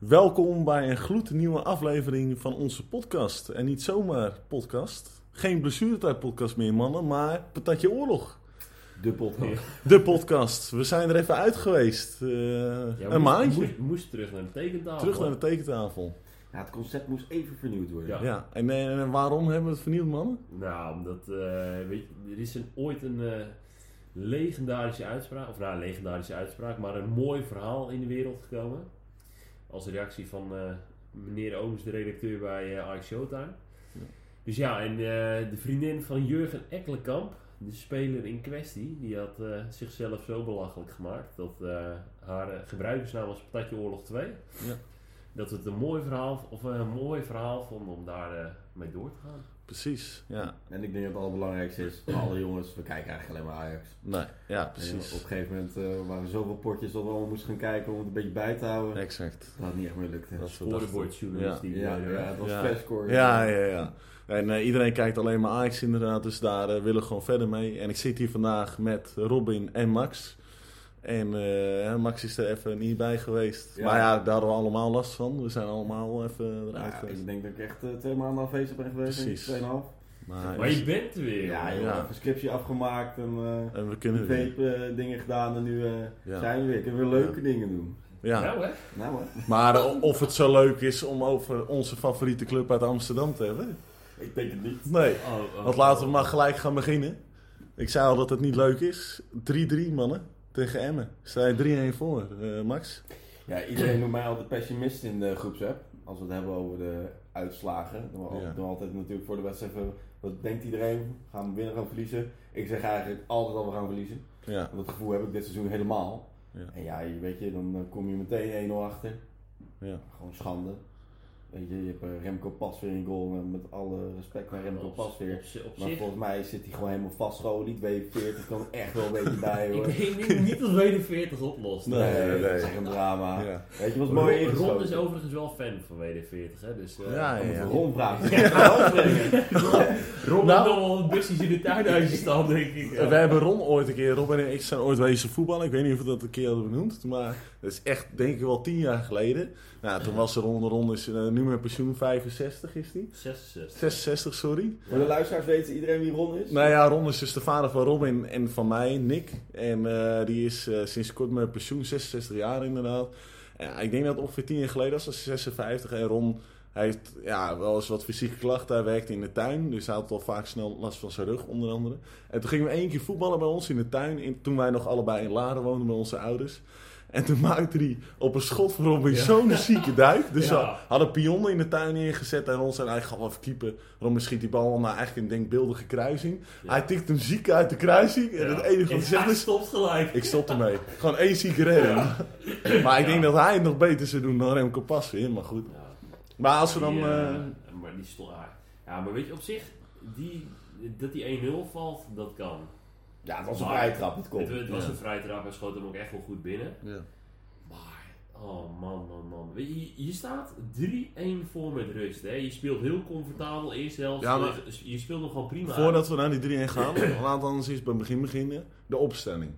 Welkom bij een gloednieuwe aflevering van onze podcast. En niet zomaar podcast. Geen blessuretijd podcast meer, mannen, maar Patatje Oorlog. De podcast. De podcast. We zijn er even uit geweest. Eh, Ja, een moest, maandje. Moest, moest terug naar de tekentafel. Terug naar de tekentafel. Ja, het concept moest even vernieuwd worden. Ja. Ja, en, eh, en waarom hebben we het vernieuwd, mannen? Nou, omdat, eh, weet je, er is een, ooit een legendarische uitspraak, of nou, een legendarische uitspraak, maar een mooi verhaal in de wereld gekomen. Als reactie van eh, meneer Ooms, de redacteur bij eh Ike Showtime. Ja. Dus ja, en eh, de vriendin van Jurgen Ekkelenkamp, de speler in kwestie, die had zichzelf zo belachelijk gemaakt dat haar gebruikersnaam was Patatje Oorlog 2. Ja. Dat het een mooi verhaal, of een mooi verhaal vonden om daar mee door te gaan. Precies, ja. En ik denk dat het allerbelangrijkste is, voor alle jongens, we kijken eigenlijk alleen maar Ajax. Nee, ja, En op precies. een gegeven moment eh, waren er zoveel potjes dat we allemaal moesten gaan kijken om het een beetje bij te houden. Exact. Dat had niet echt ik. Scorebordjournalist die Ja, eh, ja, het was Ja. flashscore. Ja, ja, ja. En eh, iedereen kijkt alleen maar Ajax inderdaad, dus daar eh, willen we gewoon verder mee. En ik zit hier vandaag met Robin en Max. En eh, Max is er even niet bij geweest. Ja. Maar ja, daar hadden we allemaal last van. We zijn allemaal even eruit Ja, geweest. ik denk dat ik echt eh, twee maanden afwezig ben geweest. Precies. Tweeënhalf. Maar, Maar je bent er weer. Ja, joh. Ja. even scriptie afgemaakt en eh en we kunnen vape dingen gedaan en nu eh, Ja. zijn we weer. Kunnen we leuke dingen doen. Ja. Nou hè? Nou hoor. Maar of het zo leuk is om over onze favoriete club uit Amsterdam te hebben? Ik denk het niet. Nee. Oh, oh, Want laten we oh. maar gelijk gaan beginnen. Ik zei al dat het niet leuk is. 3-3 mannen tegen Emmen. Sta je 3-1 voor, eh, Max? Ja, iedereen noemt mij altijd pessimist in de groepsapp. Als we het hebben over de uitslagen. Dan doen we Ja. we altijd natuurlijk voor de wedstrijd even... Wat denkt iedereen? Gaan we winnen, gaan we verliezen? Ik zeg eigenlijk altijd al we gaan verliezen. Ja. Want dat gevoel heb ik dit seizoen helemaal. Ja. En ja, je weet je, dan eh, kom je meteen 1-0 achter. ja. Gewoon schande. Weet je, je hebt eh, Remco Pas weer in goal. En met alle respect naar Remco Op- Pas weer. op zi- op Maar volgens mij zit hij gewoon helemaal vastgeolied. W40 kan er echt wel een beetje bij hoor. Ik denk niet dat WD 40 oplost. Nee, Nee, nee. dat is echt een drama. Ja. Weet je wat mooi Ron, ingeschoten? Ron is overigens wel fan van WD 40, hè? Dus, eh, Ja, ja, ja. Ron vraagt. Ja. Ron Nou- wel busjes in de tuinhuisje staan, denk ik. We hebben Ron ooit een keer, Robin en ik zijn ooit wezen voetballen. Ik weet niet of we dat een keer hadden benoemd. Maar dat is echt, denk ik wel tien jaar geleden. Nou, toen was Ron, Ron is eh, nu met pensioen 65 is die. 66. 66, sorry. Voor de luisteraars weten iedereen wie Ron is? Nou ja, Ron is dus de vader van Robin en van mij, Nick. En eh, die is eh, sinds kort met pensioen, 66 jaar inderdaad. Ja, ik denk dat ongeveer 10 jaar geleden was, is 56. En Ron hij heeft ja, wel eens wat fysieke klachten. Hij werkte in de tuin, dus hij had al vaak snel last van zijn rug onder andere. En toen gingen we één keer voetballen bij ons in de tuin, in, toen wij nog allebei in Laren woonden bij onze ouders. En toen maakte hij op een schot voor Robin Ja. zo'n zieke duik. Dus Ja. we hadden pionnen in de tuin neergezet en Ron zei eigenlijk gewoon even keeper. Robin schiet die bal naar eigenlijk een denkbeeldige kruising. Ja. Hij tikt hem ziek uit de kruising. En het enige wat hij zegt is... stopt gelijk. Ik stop ermee. Gewoon één zieke redding. Maar ik denk dat hij het nog beter zou doen dan Remco Pas weer. Maar goed. Ja. Maar als we dan... Die, eh, eh, maar die stond... Ja, maar weet je, op zich, die, dat die 1-0 valt, dat kan. Ja, het was een Maar- vrije trap, het komt. Het, het was Ja. een vrije trap, hij schoot hem ook echt wel goed binnen. ja. Maar, oh man, man, man. Weet je, je staat 3-1 voor met rust. Hè? Je speelt heel comfortabel, eerste helft. Ja, maar- je speelt nog gewoon prima. Voordat we naar die 3-1 gaan, laten we anders eens bij het begin beginnen. De opstelling.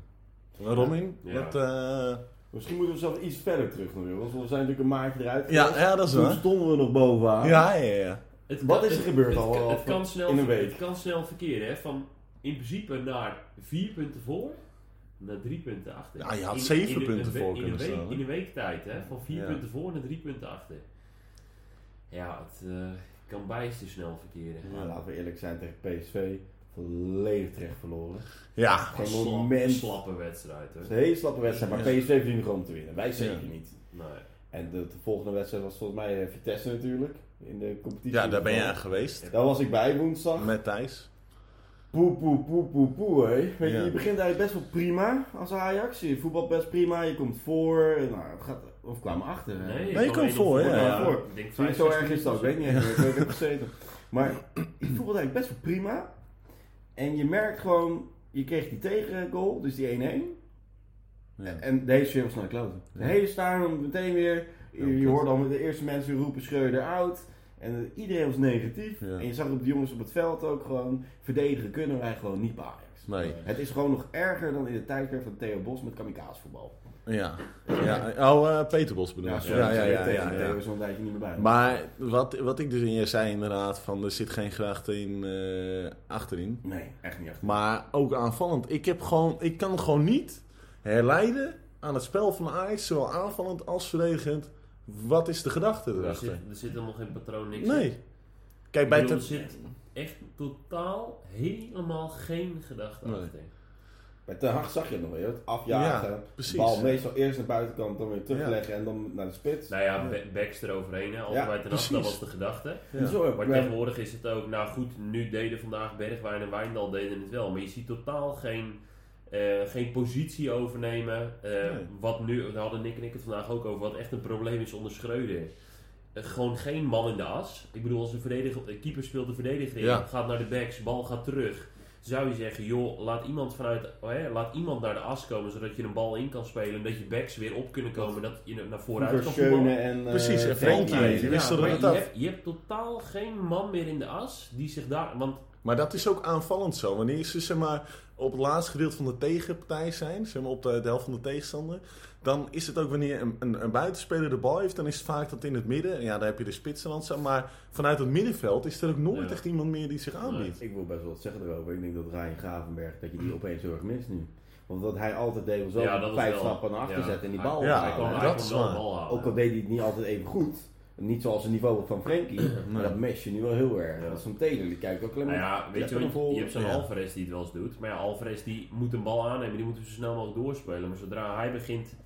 Ja. wat... eh, Misschien moeten we zelf iets verder terug nog weer. Want we zijn natuurlijk een maandje eruit Ja, geweest. ja, dat is Toen waar. stonden we nog bovenaan. Ja, ja, ja. Het Wat kan- is er gebeurd het, al- kan- al Het kan snel, in een week? Het kan snel verkeren, hè? Van in principe naar vier punten voor, naar drie punten achter. Ja, je had In- zeven in een- punten een voor in kunnen een week, staan, hè? In een week tijd, hè? Van vier Ja. punten voor naar drie punten achter. Ja, het eh, kan bijster snel verkeren. Maar laten we eerlijk zijn tegen PSV. Volledig terecht verloren. Ja, Geen Slap- moment. slappe wedstrijd, Het is hoor. een hele slappe wedstrijd, maar Ja. PSV verdiende gewoon om te winnen. Wij zeker Ja. niet. Nee. En de, de volgende wedstrijd was volgens mij eh, Vitesse natuurlijk. In de competitie. ja daar ben je aan geweest. Daar was ik bij woensdag. Met Thijs. Poe, poe, poe, poe, poe, hé. Weet je, Ja. je begint eigenlijk best wel prima als Ajax. Je voetbalt best prima, je komt voor. Nou, het gaat, of kwamen achter. hè. Nee, Nee, je komt voor, ja, ja. Ik denk Niet vijf, zo erg is dat, ik weet niet ik heb gezeten. Maar je voetbalt eigenlijk best wel prima. En je merkt gewoon, je kreeg die tegengoal, dus die 1-1. Ja. En deze sfeer was naar de kloten. De hele stadion meteen weer. Je, hoorde al de eerste mensen roepen Schreuder out. En eh, iedereen was negatief. Ja. En je zag op de jongens op het veld ook gewoon, verdedigen kunnen wij gewoon niet bij Ajax. Nee. Het is gewoon nog erger dan in de tijdperk van Theo Bos met kamikazevoetbal. Ja. ja. Oh, uh, Peter Bos bedoel Ja, sorry, ja, ja, ja, ja, ja. we zo'n tijdje niet meer bij. Maar wat, wat ik dus in je zei inderdaad, van er zit geen grachten in, eh, achterin. Nee, echt niet echt. Maar ook aanvallend. Ik, heb gewoon, ik kan gewoon niet herleiden aan het spel van Ajax, zowel aanvallend als verdedigend. Wat is de gedachte Er zit, erachter? er zit helemaal geen patroon, niks in. Nee. Kijk, Ik bij bedoel, er zit echt totaal helemaal geen gedachte Nee. achter. Bij Ten Hag zag je het nog weer, het afjagen. Ja, precies. Bal meestal eerst naar de buitenkant, dan weer terugleggen en dan naar de spits. Nou ja, Backs eroverheen, hè. altijd Ja, bij ten acht, dat was de gedachte. Maar tegenwoordig is het ook, nou goed, nu deden vandaag Bergwijn en Wijndal deden het wel. Maar je ziet totaal geen, eh, geen positie overnemen. Eh, Nee. Wat nu, daar hadden Nick en ik het vandaag ook over, wat echt een probleem is onder Schreuder. Eh, gewoon geen man in de as. Ik bedoel, als een keeper speelt de verdediger in, Ja. gaat naar de backs, bal gaat terug. Zou je zeggen, joh, laat iemand vanuit, oh, hè, laat iemand naar de as komen zodat je een bal in kan spelen en dat je backs weer op kunnen komen, dat je naar vooruit kan voetballen. Schöne en... eh, Precies, en Frenkie. Wisten maar er het je af. hebt, je hebt totaal geen man meer in de as die zich daar. Want Maar dat is ook aanvallend zo. Wanneer ze zeg maar, op het laatste gedeelte van de tegenpartij zijn, zeg maar, op de, de helft van de tegenstander, dan is het ook wanneer een, een, een buitenspeler de bal heeft, dan is het vaak dat in het midden. En ja, daar heb je de spitsen dan staan. Maar vanuit het middenveld is er ook nooit Ja. echt iemand meer die zich aanbiedt. Ik wil best wel wat zeggen erover. Ik denk dat Ryan Gravenberg, dat je die opeens heel erg mist nu. Want wat hij altijd deed was wel Ja, dat was vijf stappen naar achter ja. zetten en die bal Ja, hij halen. kwam, dat is. Ook al deed hij het niet altijd even goed. Niet zoals het niveau van Frenkie. Maar dat mis je nu wel heel erg. Ja. Dat is zo'n Taylor. Die kijkt ook alleen Nou ja, weet je, je hebt zo'n Ja. Alvarez die het wel eens doet. Maar ja, Alvarez die moet een bal aannemen, die moet hem zo snel mogelijk doorspelen. Maar zodra hij begint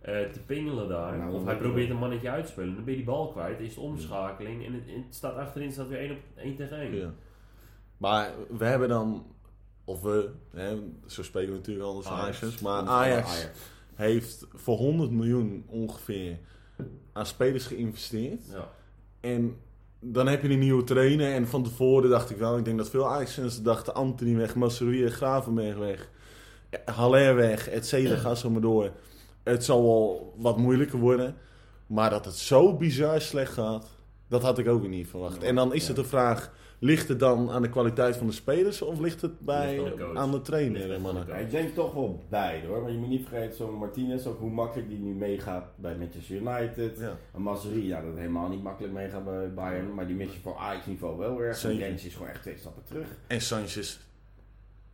eh, te pingelen daar, Nou, of hij probeert een mannetje uit te spelen, dan ben je die bal kwijt, is de omschakeling en het, staat achterin staat weer één op één tegen één. Ja. Maar we hebben dan, of we, hè, zo spreken we natuurlijk anders Ajax. Ajax, maar Ajax heeft voor 100 miljoen ongeveer aan spelers geïnvesteerd. Ja. En dan heb je een nieuwe trainer. En van tevoren dacht ik wel, ik denk dat veel Ajaxens dachten Anthony weg, Masserie, Gravenberg weg, Haller weg, et cetera, ga zo maar door. Het zal wel wat moeilijker worden. Maar dat het zo bizar slecht gaat, dat had ik ook niet verwacht. Ja, en dan is ja. het de vraag, ligt het dan aan de kwaliteit van de spelers of ligt het bij, Ligt aan de coach. aan de trainer? De ik denk toch wel beide hoor. Maar je moet niet vergeten, zo'n Martinez, ook hoe makkelijk die nu meegaat bij Manchester United. Ja. Een Mazzerie, ja, dat helemaal niet makkelijk meegaat bij Bayern. Maar die mis je voor Ajax niveau wel erg. En. Rens is gewoon echt twee stappen terug. En Sanchez.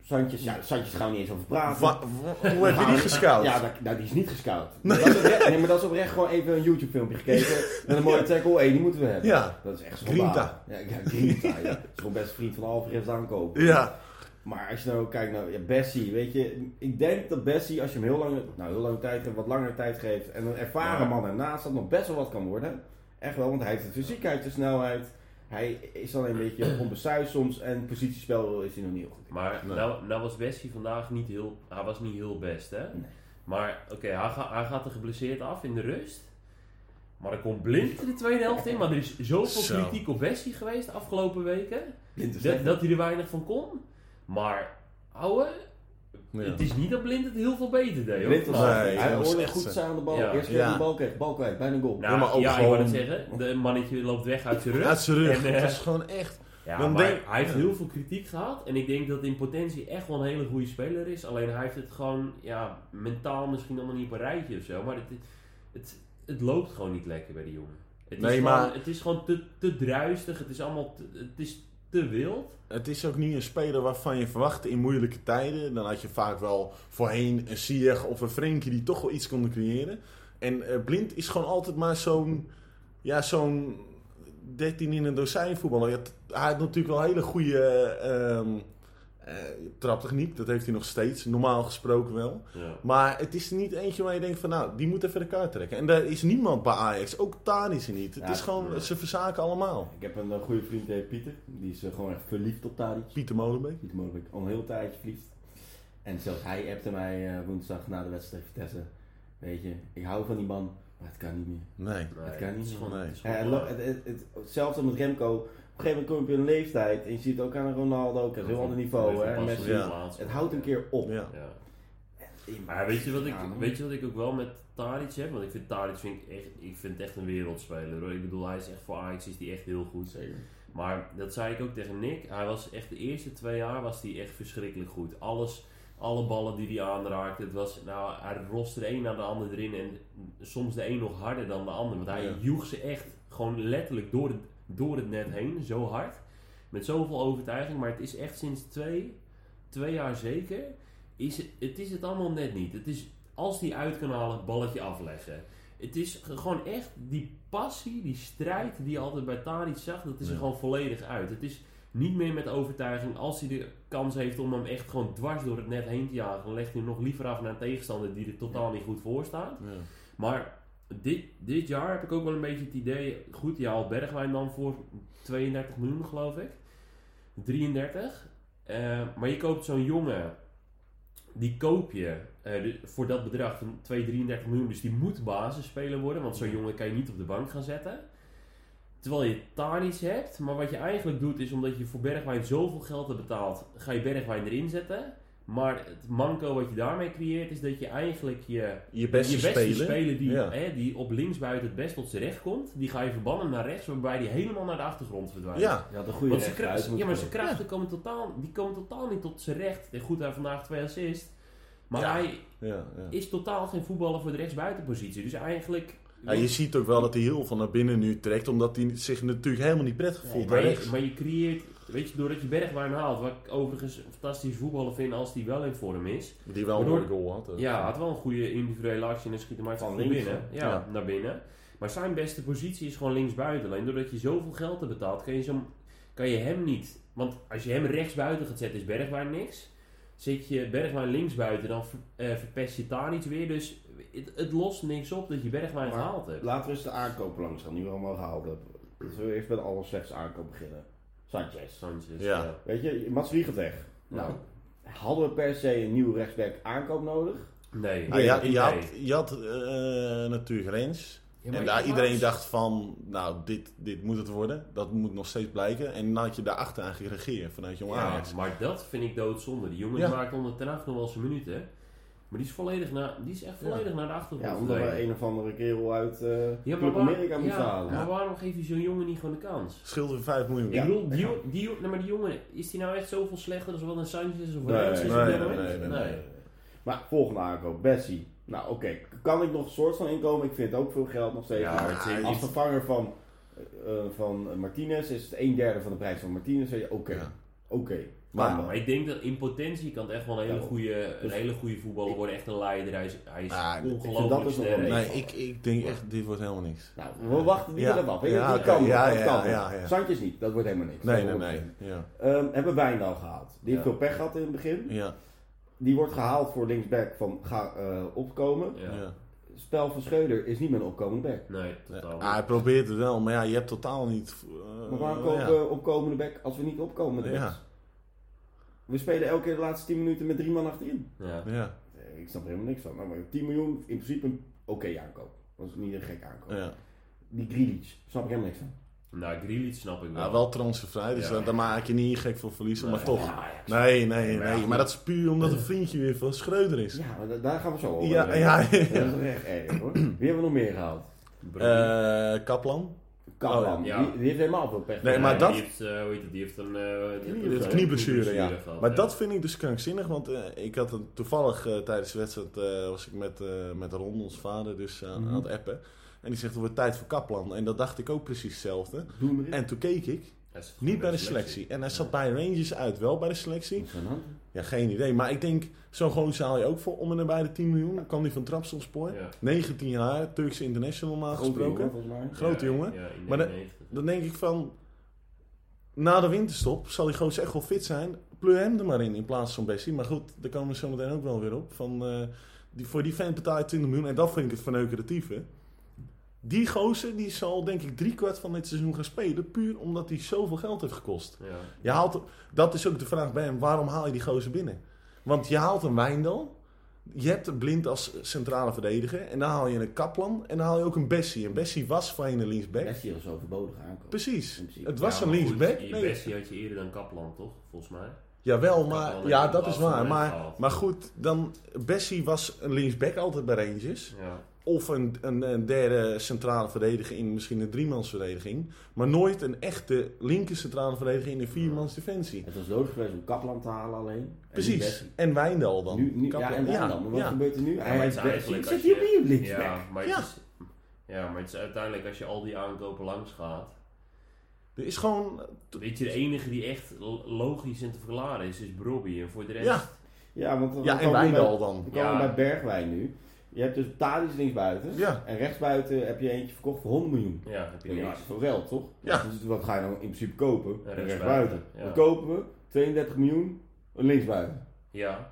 Santjes, ja, Santjes gaan we niet eens over praten. Wa- hoe heb je die gescout? Ja, dat, nou, die is niet gescout. Dat is oprecht, nee, maar dat is oprecht gewoon even een YouTube filmpje gekeken. Met een mooie tackle. Hé, die moeten we hebben. Ja. Dat is echt Grinta. schandaal. Ja, ja, Grinta. Ja. Dat is gewoon best vriend van Alvarez aankopen. Ja. Maar als je nou kijkt naar ja, Bessie, weet je, ik denk dat Bessie, als je hem heel lang, nou heel lang tijd geeft, wat langer tijd geeft en een ervaren man ernaast, dat nog best wel wat kan worden. Echt wel, want hij heeft de fysiek, hij heeft de snelheid. Hij is alleen een beetje onbesuisd soms en positiespel is hij nog niet goed. Maar Nee. nou, nou was Bessie vandaag niet heel, hij was niet heel best hè. Nee. Maar oké, hij, gaat, hij gaat er geblesseerd af in de rust. Maar er komt blind in de tweede helft in. Maar er is zoveel Zo. kritiek op Bessie geweest de afgelopen weken. Dat, dat hij er weinig van kon. Maar, ouwe, Ja. het is niet dat Blind het heel veel beter deed. hoor. Blind was Nee, hij dat hoorde goed staan aan de bal. Ja. Eerst keer Ja. de bal kreeg, bal kwijt, bijna goal. Nou, Ja, maar ook ja, ik gewoon- wou het zeggen. De mannetje loopt weg uit zijn rug. Uit zijn rug. En, eh, dat is gewoon echt... Ja, Dan maar denk- hij heeft heel veel kritiek gehad. En ik denk dat in potentie echt wel een hele goede speler is. Alleen hij heeft het gewoon ja, mentaal misschien allemaal niet op een rijtje of zo. Maar het, het, het loopt gewoon niet lekker bij die jongen. Het is Nee, gewoon, maar- Het is gewoon te, te druistig. Het is allemaal te, het is te wild. Het is ook niet een speler waarvan je verwachtte in moeilijke tijden. Dan had je vaak wel voorheen een Sieg of een Frenkie die toch wel iets konden creëren. En eh, Blind is gewoon altijd maar zo'n... Ja, zo'n 13 in een dozijn voetballer. Hij heeft natuurlijk wel hele goede ehm, eh, traptechniek. Dat heeft hij nog steeds, normaal gesproken wel. Ja. Maar het is er niet eentje waar je denkt van nou, die moet even de kaart trekken. En daar is niemand bij Ajax. Ook is er niet. Het Ja, is gewoon, nee. ze verzaken allemaal. Ik heb een eh, goede vriend, die heet Pieter. Die is eh, gewoon echt verliefd op Tadic. Pieter Molenbeek. Pieter Molenbeek, al een heel tijdje verliefd. En zelfs hij appte mij eh, woensdag na de wedstrijd Vitesse. Weet je, ik hou van die man, maar het kan niet meer. Nee. Dat kan niet, het is gewoon, nee. het is Ja, gewoon het, lo- het, het, het- hetzelfde met Remco. Op een gegeven moment kom je op een leeftijd en je ziet het ook aan Ronaldo, ook een heel ander niveau. Hè, en Messi. Ja. Het houdt een keer op. Ja. Ja. Maar weet je, wat ik, weet je wat ik ook wel met Tadic heb? Want ik vind Tadic vind ik echt, ik vind echt een wereldspeler hoor. Ik bedoel, hij is echt voor Ajax is die echt heel goed. Zeker. Maar dat zei ik ook tegen Nick. Hij was echt de eerste twee jaar was hij echt verschrikkelijk goed. Alles, Alle ballen die hij aanraakte, het was, nou, hij roste de een naar de ander erin. En soms de een nog harder dan de ander. Want hij Ja. joeg ze echt gewoon letterlijk door het, door het net heen, zo hard. Met zoveel overtuiging. Maar het is echt sinds twee, twee jaar zeker. Is het, het is het allemaal net niet. Het is als die uit kan halen, balletje afleggen. Het is ge- gewoon echt die passie, die strijd die je altijd bij Tadic zag, dat is er gewoon volledig uit. Het is niet meer met overtuiging. Als hij de kans heeft om hem echt gewoon dwars door het net heen te jagen, dan legt hij hem nog liever af naar een tegenstander die er totaal niet goed voor staat. Ja. Maar dit, dit jaar heb ik ook wel een beetje het idee, goed, je haalt Bergwijn dan voor 32 miljoen geloof ik. 33. Eh, maar je koopt zo'n jongen, die koop je eh, voor dat bedrag van 2, 33 miljoen. Dus die moet basisspeler worden, want zo'n jongen kan je niet op de bank gaan zetten. Terwijl je Tadic hebt, maar wat je eigenlijk doet is omdat je voor Bergwijn zoveel geld hebt betaald, ga je Bergwijn erin zetten. Maar het manco wat je daarmee creëert is dat je eigenlijk je Je beste, je beste speler. speler die, Ja. hè, die op linksbuiten het best tot zijn recht komt, die ga je verbannen naar rechts, waarbij die helemaal naar de achtergrond verdwijnt. Ja, Je had een goede Want ja, maar zijn krachten komen totaal, die komen totaal niet tot zijn recht. En goed, hij vandaag twee assists. Maar Ja. hij ja, ja. is totaal geen voetballer voor de rechtsbuitenpositie. Dus eigenlijk... Ja, je ziet ook wel dat hij heel veel naar binnen nu trekt, omdat hij zich natuurlijk helemaal niet prettig Nee, voelt maar, bij je, rechts. maar je creëert... Weet je, doordat je Bergwijn haalt, wat ik overigens een fantastische voetballer vind als die wel in vorm is. Die wel een Waardoor- mooie goal had. ook. Ja, hij had wel een goede individuele actie en schiet hem uit Van binnen. Ja, Ja. naar binnen. Maar zijn beste positie is gewoon linksbuiten. Alleen doordat je zoveel geld hebt betaald, kan je, zo, kan je hem niet. Want als je hem rechtsbuiten gaat zetten, is Bergwijn niks. Zet je Bergwijn linksbuiten, dan ver- eh, verpest je daar iets weer. Dus het, het lost niks op dat je Bergwijn Maar gehaald hebt. Laten we eens de aankoop langs gaan, die we allemaal gehaald hebben. Zullen we eerst bij de allerslechtste aankoop beginnen? Sanchez. Sanchez, Ja. ja. Weet je, Mats Wie gaat weg. Nou, hadden we per se een nieuwe rechtsback aankoop nodig? Nee. Nou, je, had- nee. je had, je had eh, natuurlijk Rens. Ja, en daar iedereen was- dacht van, nou, dit, dit moet het worden. Dat moet nog steeds blijken. En dan had je daarachter aan gereageerd vanuit Jong Ja, Ajax. maar dat vind ik doodzonde. Die jongen Ja. maakt onder ten acht nog wel zijn minuten. Maar die is, volledig naar, die is echt Ja. volledig naar de achtergrond Ja, omdat we een of andere kerel uit eh Ja, waar- Amerika moesten ja, halen. Maar waarom geef je zo'n jongen niet gewoon de kans? Scheelde 5 miljoen. Ja. ik bedoel, die, die, maar die jongen, is die nou echt zoveel slechter dan wat een Sanchez of een Nee, is nee, nee, nee, nee, nee. Maar volgende aankoop, Bessie. Nou oké, kan ik nog een soort van inkomen? Ik vind het ook veel geld nog steeds. Ja, maar het is- Als vervanger van, eh, van Martinez is het een derde van de prijs van Martinez. Zeg je oké, Ja. oké. Maar- ik denk dat in potentie kan het echt wel een hele Ja. goede, een Dus- hele goede voetballer worden. Echt een leider. Hij is, hij is Ah, ik dat ongelooflijk nog wel sterk. mee. Nee, ik, ik denk echt, dit wordt helemaal niks. Nou, we wachten niet Ja. ja. af. Ja, dat kan, Ja, dat ja, kan. ja, niet, dat wordt helemaal niks. Nee, Dat nee, nee. Ja. Ehm, hebben Wijndal gehaald. Die heeft veel pech gehad in het begin. Ja. Die wordt gehaald voor linksback van ga eh, opkomen. Ja. Ja. Spel van Schreuder is niet meer een opkomende back. Nee, totaal Ah, hij probeert het wel, maar ja, je hebt totaal niet... eh, Maar waarom ja. kopen we opkomende back als we niet opkomen Ja. We spelen elke keer de laatste 10 minuten met drie man achterin. Ja. Ja, Eh, Ik snap er helemaal niks van. Nou, maar 10 miljoen, in principe een oké aankoop. Dat is niet een gek aankoop. ja. Die Grealish, snap ik helemaal niks van. Nou, Grealish snap ik wel. Nou, wel transfervrij, dus Ja. daar- maak je niet gek voor verliezen, maar toch. Ja. Nee, nee, Maar ja, nee. Maar dat is puur omdat een vriendje weer van Schreuder is. Ja, maar daar gaan we zo over. Ja, ja, Dat is echt erg hoor. Wie hebben we nog meer gehaald? Eh, Kaplan. Kaplan. Oh, ja. die, die heeft helemaal veel pech. Nee, maar dat- Die heeft, eh, hoe heet het, die heeft een... eh, die heeft een knieblessure, ja. gehad, Maar ja. dat vind ik dus krankzinnig, want eh, ik had een, toevallig eh, tijdens de wedstrijd eh, was ik met, eh met Ron, ons vader, dus aan Mhm. aan het appen. En die zegt, het wordt tijd voor Kaplan. En dat dacht ik ook precies hetzelfde. En toen keek ik, niet bij de selectie. selectie. En hij zat bij Rangers uit, wel bij de selectie. Ja, geen idee. Maar ik denk, zo'n gozer haal je ook voor om en nabij de 10 miljoen. Dan kwam die van Trabzonspor. Ja. 19 jaar, Turkse international normaal Grote gesproken. jongen, volgens mij. Grote Ja, jongen. Ja, in Maar de- 99. Dan denk ik van, na de winterstop zal die gozer echt wel fit zijn. Pleur hem er maar in, in plaats van Bessie. Maar goed, daar komen we zo meteen ook wel weer op. Van, eh, die, voor die fan betaal je 20 miljoen. En dat vind ik het verneukeratieve. Die gozer, die zal denk ik driekwart van dit seizoen gaan spelen. Puur omdat hij zoveel geld heeft gekost. Ja. Je haalt, dat is ook de vraag bij hem. Waarom haal je die gozer binnen? Want je haalt een Wijndal. Je hebt een Blind als centrale verdediger. En dan haal je een Kaplan. En dan haal je ook een Bessie. En Bessie was van je linksback. Bessie was overbodig aankomen. Precies. Het was Ja, een linksback. Nee, Bessie had je eerder dan Kaplan, toch? Volgens mij. Jawel, maar ja, dat is waar. Maar, maar goed, dan Bessie was een linksback altijd bij Rangers. Ja. Of een, een, een derde centrale verdediger in misschien een driemansverdediging. Maar nooit een echte linker centrale verdediger in een viermans defensie. Het was nodig geweest om Kaplan te halen alleen. En Precies. Bessie. En Wijndal dan. Nu, nu, ja, en Wijndal. Maar wat ja. gebeurt er nu? Ja, maar het is eigenlijk hij je- opnieuw op linksback. Ja, maar het Ja. is... Ja, maar het is uiteindelijk als je al die aankopen langs gaat. Er is gewoon... Weet je, de enige die echt lo- logisch en te verklaren is, is Brobby. En voor de rest... Ja, Ja, want ja en Wijndal dan. We komen Ja. bij Bergwijn nu. Je hebt dus Tadic linksbuiten. Ja. En rechtsbuiten heb je eentje verkocht voor 100 miljoen. Ja, heb je Ja, niks. voor geld, toch? Ja. Dus wat ga je dan in principe kopen? Ja, rechtsbuiten, ja. Wat kopen we? 32 miljoen, een linksbuiten. Ja.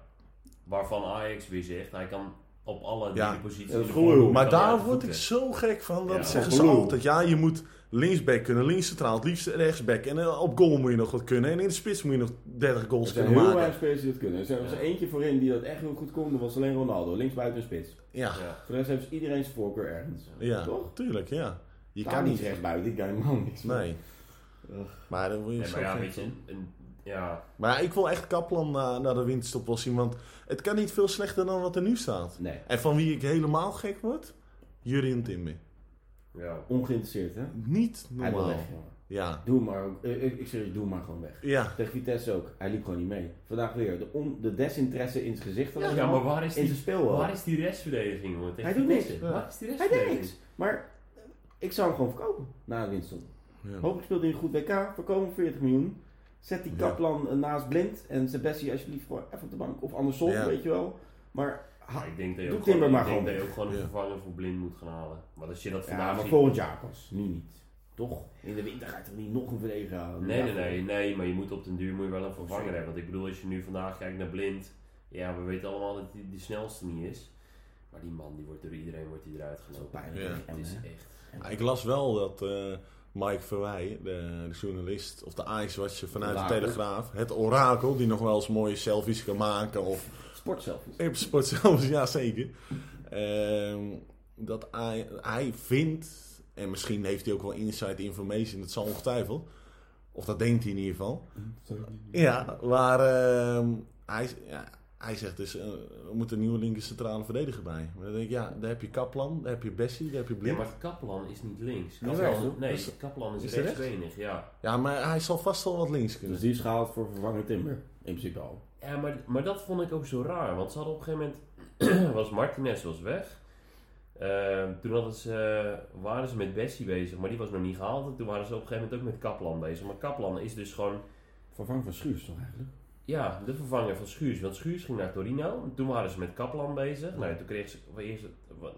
Waarvan Ajax weer zegt, hij kan op alle Ja. drie posities... Ja, dat is gelul. Maar daar word ik zo gek van. Dat Ja. zeggen ze altijd. Ja, je moet linksback kunnen, links centraal, het liefst rechtsback. En eh, op goal moet je nog wat kunnen. En in de spits moet je nog 30 Er goals zijn kunnen heel maken. weinig spelers die dat kunnen. Er zijn- er was Ja. eentje voorin die dat echt heel goed kon. Dat was alleen Ronaldo. Linksbuiten en spits. Ja, Ja. Voor de rest heeft iedereen zijn voorkeur ergens. ja, Toch? tuurlijk, ja. Je Kan kan niet niet. rechtsbuiten. Die kan helemaal niks. Nee. Ugh. Maar dan word je Nee, maar ja, gek weet je, van. een, een- ja, Maar ik wil echt Kaplan na, naar de winterstop wel zien. Want het kan niet veel slechter dan wat er nu staat. Nee. En van wie ik helemaal gek word? Jurien Timber. Ja. Ongeïnteresseerd, hè? Niet Hij wil normaal. weg, jongen. Ja. Doe maar ook. Ik, ik zeg doe hem maar gewoon weg. Ja. Tegen Vitesse ook. Hij liep gewoon niet mee. Vandaag weer. De, on, de desinteresse in zijn gezicht. ja, al. maar waar is in die, wel. waar is die restverdediging, tegen Hij doet niks. Ja. Waar is die Hij restverdediging? deed niks. Maar eh, ik zou hem gewoon verkopen na de winststop. Ja. Hopelijk speelt hij een goed WK. Verkomen 40 miljoen. Zet die Ja. Kaplan eh, naast Blind. En zet Bessie alsjeblieft voor even op de bank. Of andersom, Ja. weet je wel. Maar, ha- Ja, ik denk dat je Doe ook gewoon, maar ik denk gewoon dat je ook gewoon een Ja. vervanger voor blind moet gaan halen. Maar als je dat ja, vandaag maar ziet- volgend jaar pas. Nu niet. Toch? In de winter ga je toch niet nog een verdediger halen? Nee, nee, Ja, nee, nee, maar je moet op den duur moet je wel een vervanger hebben. Want ik bedoel, als je nu vandaag kijkt naar blind, ja, we weten allemaal dat hij de snelste niet is. Maar die man, die wordt door iedereen wordt die eruit Dat is pijnlijk. Ja. Het is echt. Ja, Ik las wel dat eh, Mike Verwij, de, de journalist, of de Ajax-watcher vanuit de. Telegraaf, het orakel, die nog wel eens mooie selfies kan maken of Sportselfies. op sport zelfs, ja zeker. Ehm, dat hij, hij vindt, en misschien heeft hij ook wel inside information, dat zal ongetwijfeld, of dat denkt hij in ieder geval. Ja, maar ehm, hij, ja, hij zegt dus, eh, er moet een nieuwe linker centrale verdediger bij. Maar dan denk ik, ja, daar heb je Kaplan, daar heb je Bessie, daar heb je Ja, Blind. maar Kaplan is niet links. Nee, Kaplan, wel. nee, Is- Kaplan is, is hij rechtsbenig, ja. Ja, maar hij zal vast wel wat links Dus kunnen. die is gehaald voor vervanger Timber. In principe al. Ja, maar, maar dat vond ik ook zo raar. Want ze hadden op een gegeven moment... was Martinez was weg. Ehm, toen hadden ze, waren ze met Bessie bezig, maar die was nog niet gehaald. En toen waren ze op een gegeven moment ook met Kaplan bezig. Maar Kaplan is dus gewoon... Vervanger van Schuurs toch eigenlijk? Ja, de vervanger van Schuurs. Want Schuurs ging naar Torino. En toen waren ze met Kaplan bezig. Nou, toen kreeg ze... Eerst,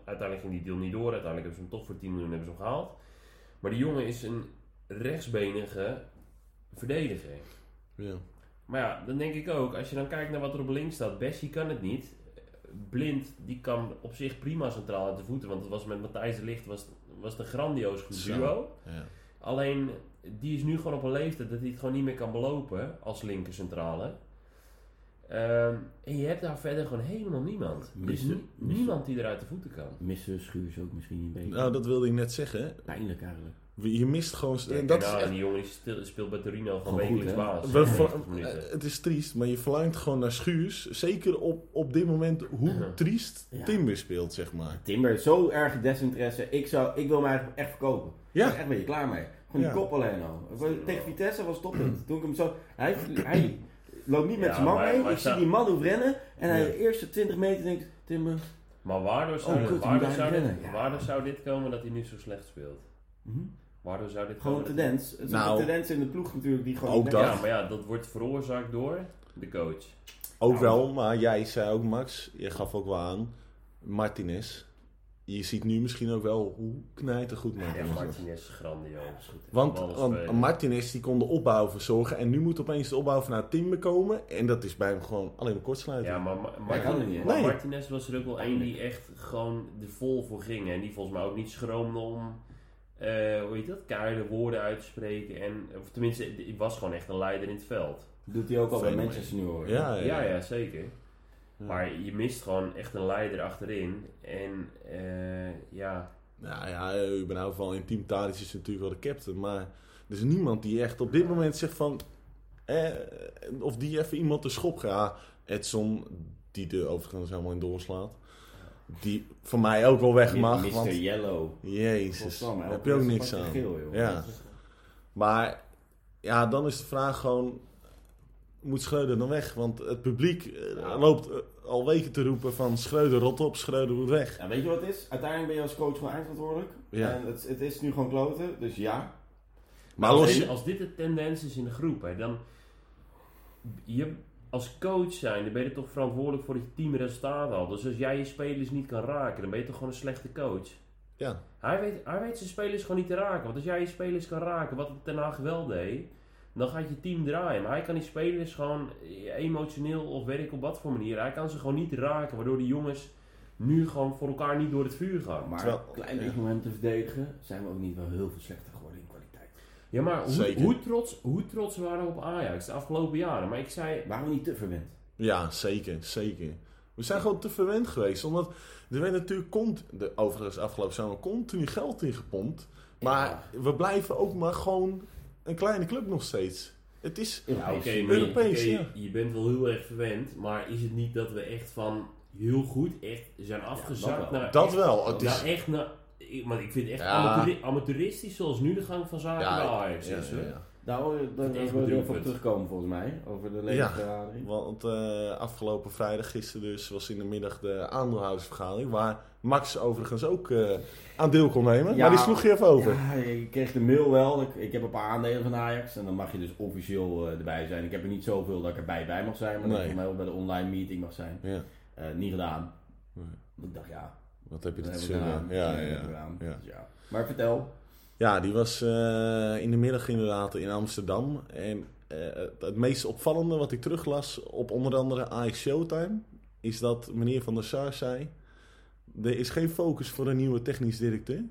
uiteindelijk ging die deal niet door. Uiteindelijk hebben ze hem toch voor 10 miljoen hebben ze hem gehaald. Maar die jongen is een rechtsbenige verdediger. Ja. Maar ja, dan denk ik ook, als je dan kijkt naar wat er op links staat, Bessie kan het niet. Blind, die kan op zich prima centraal uit de voeten, want het was met Matthijs de Licht was, was het een grandioos goed duo. Ja. Alleen, die is nu gewoon op een leeftijd dat hij het gewoon niet meer kan belopen als linker centrale. Ehm, en je hebt daar verder gewoon helemaal niemand. Er is Missen- nie- missen. niemand die eruit de voeten kan. Missen Schuurs ook misschien niet beter. Nou, dat wilde ik net zeggen. Pijnlijk eigenlijk. Je mist gewoon... En dat is echt- die jongen die speelt bij Torino gewoon wekelijks baas. We 90 ver- minuten. eh, het is triest, maar je verlangt gewoon naar Schuurs. Zeker op, op dit moment hoe Ja. triest Ja. Timber speelt, zeg maar. Timber zo erg desinteresse. Ik, zou, ik wil eigenlijk echt verkopen. Ja. Ik ben echt een beetje klaar mee. Gewoon Ja. die kop alleen al. Tegen Vitesse was het toppunt. Toen ik hem zo... Hij, hij loopt niet met Ja, zijn man maar- mee. maar ik zie zou- die man hoe rennen. En hij Ja. de eerste 20 meter denkt... Timber... Maar waardoor zou, Oh, waardoor, zou eigenlijk dit. Ja. waardoor zou dit komen dat hij nu zo slecht speelt? mhm. Waardoor zou dit Gewoon een tendens. Het is Nou, een tendens in de ploeg natuurlijk. Die gewoon ook dat. Ja, maar ja, dat wordt veroorzaakt door de coach. Ook Nou, wel, maar jij zei ook, Max, je gaf ook wel aan, Martinez. Je ziet nu misschien ook wel hoe knijtergoed Ja, Martinez is. Martinez is grandioos. Want, want. Martinez die kon de opbouw verzorgen en nu moet opeens de opbouw vanuit Timber komen. En dat is bij hem gewoon alleen maar kortsluiting. Ja, maar, Ma- Hij kan Martin- niet, hè? maar Nee. Martinez was er ook wel één die echt gewoon er vol voor ging. En die volgens mij ook niet schroomde om, hoe heet dat, keiharde woorden uit te spreken. En, of tenminste, die was gewoon echt een leider in het veld. Doet hij ook al bij. Manchester nu hoor. ja, ja, Ja, ja, zeker. Ja. Maar je mist gewoon echt een leider achterin. En eh, ja, Nou ja, überhaupt wel in Team Tadic is natuurlijk wel de captain. Maar er is niemand die echt op dit moment zegt van... Eh, of die even iemand de schop gaat. Edson, die er overigens helemaal in doorslaat. Die voor mij ook wel weg mag. Mr. Want, Yellow. jezus, daar heb je ook niks aan. Geel, joh. Ja. Maar ja, dan is de vraag gewoon... Moet Schreuder dan weg? Want het publiek eh, loopt eh, al weken te roepen van... Schreuder rot op, Schreuder moet weg. Ja, weet je wat het is? Uiteindelijk ben je als coach gewoon eindverantwoordelijk. Ja. En het, het is nu gewoon kloten, dus ja. Maar als, als dit de tendens is in de groep, hè, dan... Je, als coach zijn, dan ben je toch verantwoordelijk voor dat je team resultaat haalt. Dus als jij je spelers niet kan raken, dan ben je toch gewoon een slechte coach. Ja, Hij weet, hij weet zijn spelers gewoon niet te raken. Want als jij je spelers kan raken, wat het Ten Haag wel deed, dan gaat je team draaien. Maar hij kan die spelers gewoon emotioneel of weet ik op wat voor manier, hij kan ze gewoon niet raken. Waardoor die jongens nu gewoon voor elkaar niet door het vuur gaan. Maar Terwijl- een klein ja. beetje om hem te verdedigen, zijn we ook niet wel heel veel slechter. Ja, maar hoe, trots, hoe trots waren we op Ajax de afgelopen jaren? Maar ik zei, Waren we niet te verwend? ja, zeker, zeker. We zijn gewoon te verwend geweest. Omdat er werd natuurlijk cont de, overigens afgelopen zomer continu geld ingepompt. Maar we blijven ook maar gewoon een kleine club nog steeds. Het is... Ja, oké, Europees. maar je- Europees, oké, ja. je bent wel heel erg verwend, maar is het niet dat we echt van heel goed echt zijn afgezakt dat wel. naar Dat echt, wel. Het is, naar echt naar, ik, maar ik vind het echt Ja. amateuri- amateuristisch zoals nu de gang van zaken bij Ajax ja, is. ja, hoor. ja. Daar, wil ik even op terugkomen volgens mij, over de levensvergadering. Want eh, afgelopen vrijdag, gisteren dus, was in de middag de aandeelhoudersvergadering. Waar Max overigens ook eh, aan deel kon nemen. Ja. maar die sloeg je even over. Ja, ik kreeg de mail wel. Ik, ik heb een paar aandelen van Ajax en dan mag je dus officieel eh, erbij zijn. Ik heb er niet zoveel dat ik erbij bij mag zijn, maar dat ik ook bij de online meeting mag zijn. Ja. Eh, niet gedaan. Nee. Ik dacht, ja, Wat heb je zeggen? gedaan. Ja, ja, ja. Ja. Maar vertel. Ja, die was eh, in de middag inderdaad in Amsterdam. En eh, het, meest opvallende wat ik teruglas op onder andere Ajax Showtime... is dat meneer Van der Sar zei... er is geen focus voor een nieuwe technisch directeur.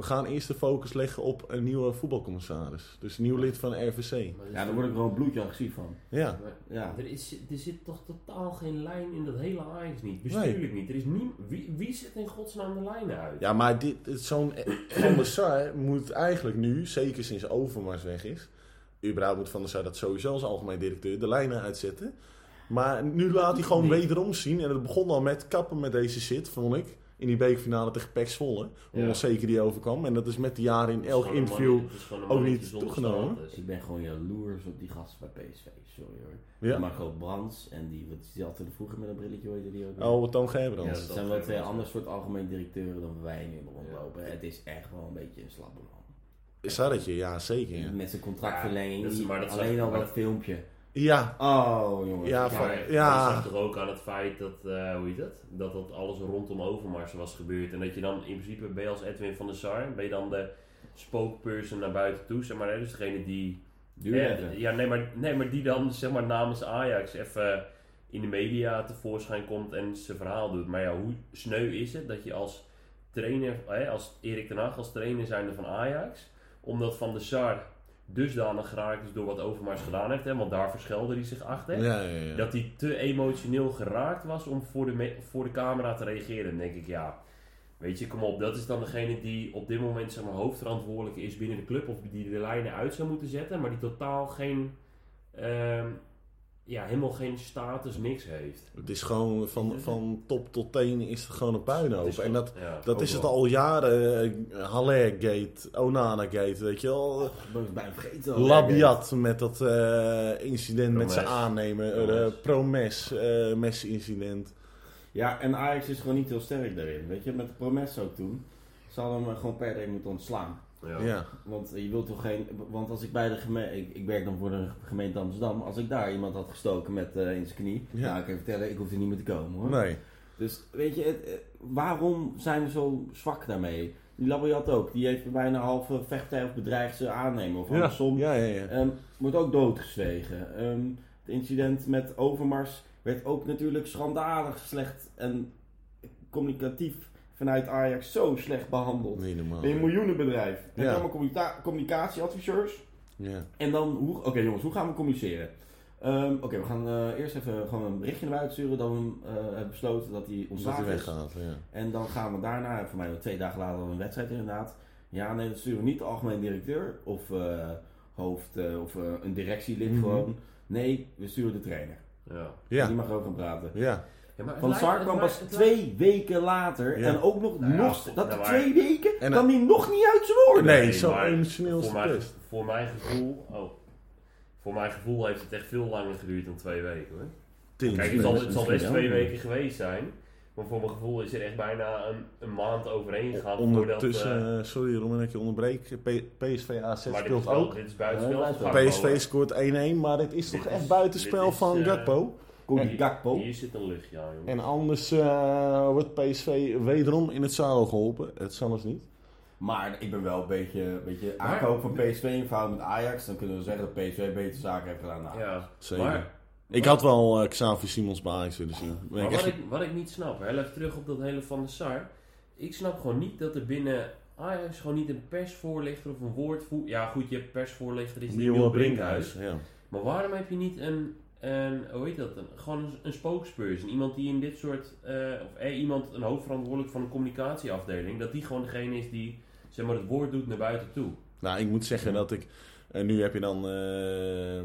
We gaan eerst de focus leggen op een nieuwe voetbalcommissaris. Dus een nieuw lid van RVC. Maar Ja, daar word ik wel een bloedje agressief van. Ja, maar Ja. Er, is, er zit toch totaal geen lijn in dat hele Ajax niet. Bestuurlijk niet. Er is nie, wie, wie zet in godsnaam de lijnen uit? ja maar dit, zo'n Van der Sar moet eigenlijk nu, zeker sinds Overmars weg is... überhaupt moet Van der Sar dat sowieso als algemeen directeur de lijnen uitzetten... Maar nu laat hij gewoon wederom zien. En het begon al met kappen met deze shit, vond ik. In die bekerfinale tegen PEC Zwolle. Hoe Ja. onzeker die overkwam. En dat is met de jaren in elk interview. man- ook niet toegenomen. Ik ben gewoon jaloers op die gasten bij PSV. Sorry hoor. Ja. Marco Brands en die, wat is die altijd vroeger met een brilletje, heette die ook? Oh, Toon Ja, Gerbrands. dat dat zijn wel twee wel ander zo. soort algemeen directeuren dan wij nu rondlopen. Het is echt wel een beetje een slappe man. Sarretje, ja zeker. Ja, Met zijn contractverlenging, Ja, dat is- maar dat alleen al dat- filmpje. Ja, Oh jongens. Ja, Ja, van- Maar ja. je zag toch ook aan het feit dat, eh, hoe heet dat? Dat dat alles rondom Overmars was gebeurd. En dat je dan in principe, ben je als Edwin van der Sar, ben je dan de spokesperson naar buiten toe, zeg maar. Hè? Dus degene die... Eh, ja, nee maar, nee, maar die dan zeg maar namens Ajax even in de media tevoorschijn komt en zijn verhaal doet. Maar ja, hoe sneu is het dat je als trainer, hè, als Erik ten Hag als trainer zijnde van Ajax, omdat Van der Sar dusdanig geraakt is door wat Overmars gedaan heeft, hè, want daar verschelde hij zich achter. ja, ja, ja. Dat hij te emotioneel geraakt was om voor de, voor de camera te reageren. Dan denk ik, ja, weet je, kom op. Dat is dan degene die op dit moment zeg maar, hoofdverantwoordelijk is binnen de club. Of die de lijnen uit zou moeten zetten. Maar die totaal geen, ehm, ja, helemaal geen status, niks heeft. Het is gewoon van, van top tot teen is het gewoon een puinhoop. En dat, ja, dat is het al jaren. Uh, Haller-gate, Onana-gate, weet je wel. Ben vergeten. al. Labiat met dat eh, incident met zijn Promes. aannemer. eh, Promes. Promes, eh Messi-incident. Ja, en Ajax is gewoon niet heel sterk daarin. Weet je, met de Promes ook toen. Ze hadden hem gewoon per direct moeten ontslaan. Ja. Ja. Want je wilt toch geen. Want als ik bij de gemeente. Ik, ik werk dan voor de gemeente Amsterdam. Als ik daar iemand had gestoken met eh, in zijn knie. Ja. Nou, ik kan je vertellen, ik hoef er niet meer te komen hoor. Nee. Dus weet je, het, eh, waarom zijn we zo zwak daarmee? Die Labiat ook. Die heeft bijna een halve vechtpartij of bedreigd ze aannemen. Of Ja, andersom. ja, ja. ja. Ehm, wordt ook doodgezwegen. Ehm, het incident met Overmars werd ook natuurlijk schandalig slecht en communicatief vanuit Ajax zo slecht behandeld. Niet normaal. Ben je een miljoenenbedrijf. Ja. hebt allemaal communica- communicatieadviseurs. Ja. En dan, hoe, oké jongens, hoe gaan we communiceren? Ehm, oké, we gaan eh, eerst even gewoon een berichtje naar buiten sturen dat we hem, eh, hebben besloten dat hij Dat hij ontslagen is. weggaat, ja. En dan gaan we daarna, voor mij twee dagen later, een wedstrijd inderdaad. Ja, nee, dat sturen we niet de algemeen directeur of eh, hoofd eh, of een directielid Mhm. gewoon. Nee, we sturen de trainer. Ja. Die Ja. mag ook gaan praten. Ja. Ja, maar Sar het kwam pas twee weken later. Ja. En ook nog, Nou ja, nog dat nou maar- twee weken En, kan hij nog niet uit zijn woorden. Nee, Nee, zo emotioneel is voor het mijn, voor mijn gevoel... Oh. Voor mijn gevoel heeft het echt veel langer geduurd dan twee weken hoor. Tien. Kijk, het zal, het zal best twee weken geweest zijn. Maar voor mijn gevoel is er echt bijna een, een maand overheen gegaan voordat... Ondertussen, eh, eh, sorry Ron, dat ik je onderbreek. P- PSV AZ maar dit speelt is, wel- ook. dit is buitenspel. PSV scoort 1-1, maar dit is Dit toch is- echt buitenspel is, van eh, Gakpo. Cody Hier- Gakpo. Hier zit een luchtje aan, jongen. En anders eh, wordt PSV wederom in het zadel geholpen. Het zal dus niet. Maar ik ben wel een beetje, beetje aankoop van PSV in verhouding met Ajax. Dan kunnen we zeggen dat PSV betere zaken heeft gedaan dan Ajax. Ja, Zeker. maar, Ik had wel eh Xavi Simons bij Ajax willen zien. Maar ik wat, echt- ik, wat ik niet snap, heel even terug op dat hele van de Sar. Ik snap gewoon niet dat er binnen Ajax gewoon niet een persvoorlichter of een woordvoer... Ja goed, je hebt persvoorlichter, is die Nieuwe Nieuwe Brinkhuis. Brinkhuis. Ja. Maar waarom heb je niet een, een hoe heet dat, een, gewoon een, een spokesperson? Iemand die in dit soort, eh, of eh, iemand, een hoofdverantwoordelijk van een communicatieafdeling, dat die gewoon degene is die, zeg maar, het woord doet naar buiten toe. Nou, ik moet zeggen dat ik... En nu heb je dan eh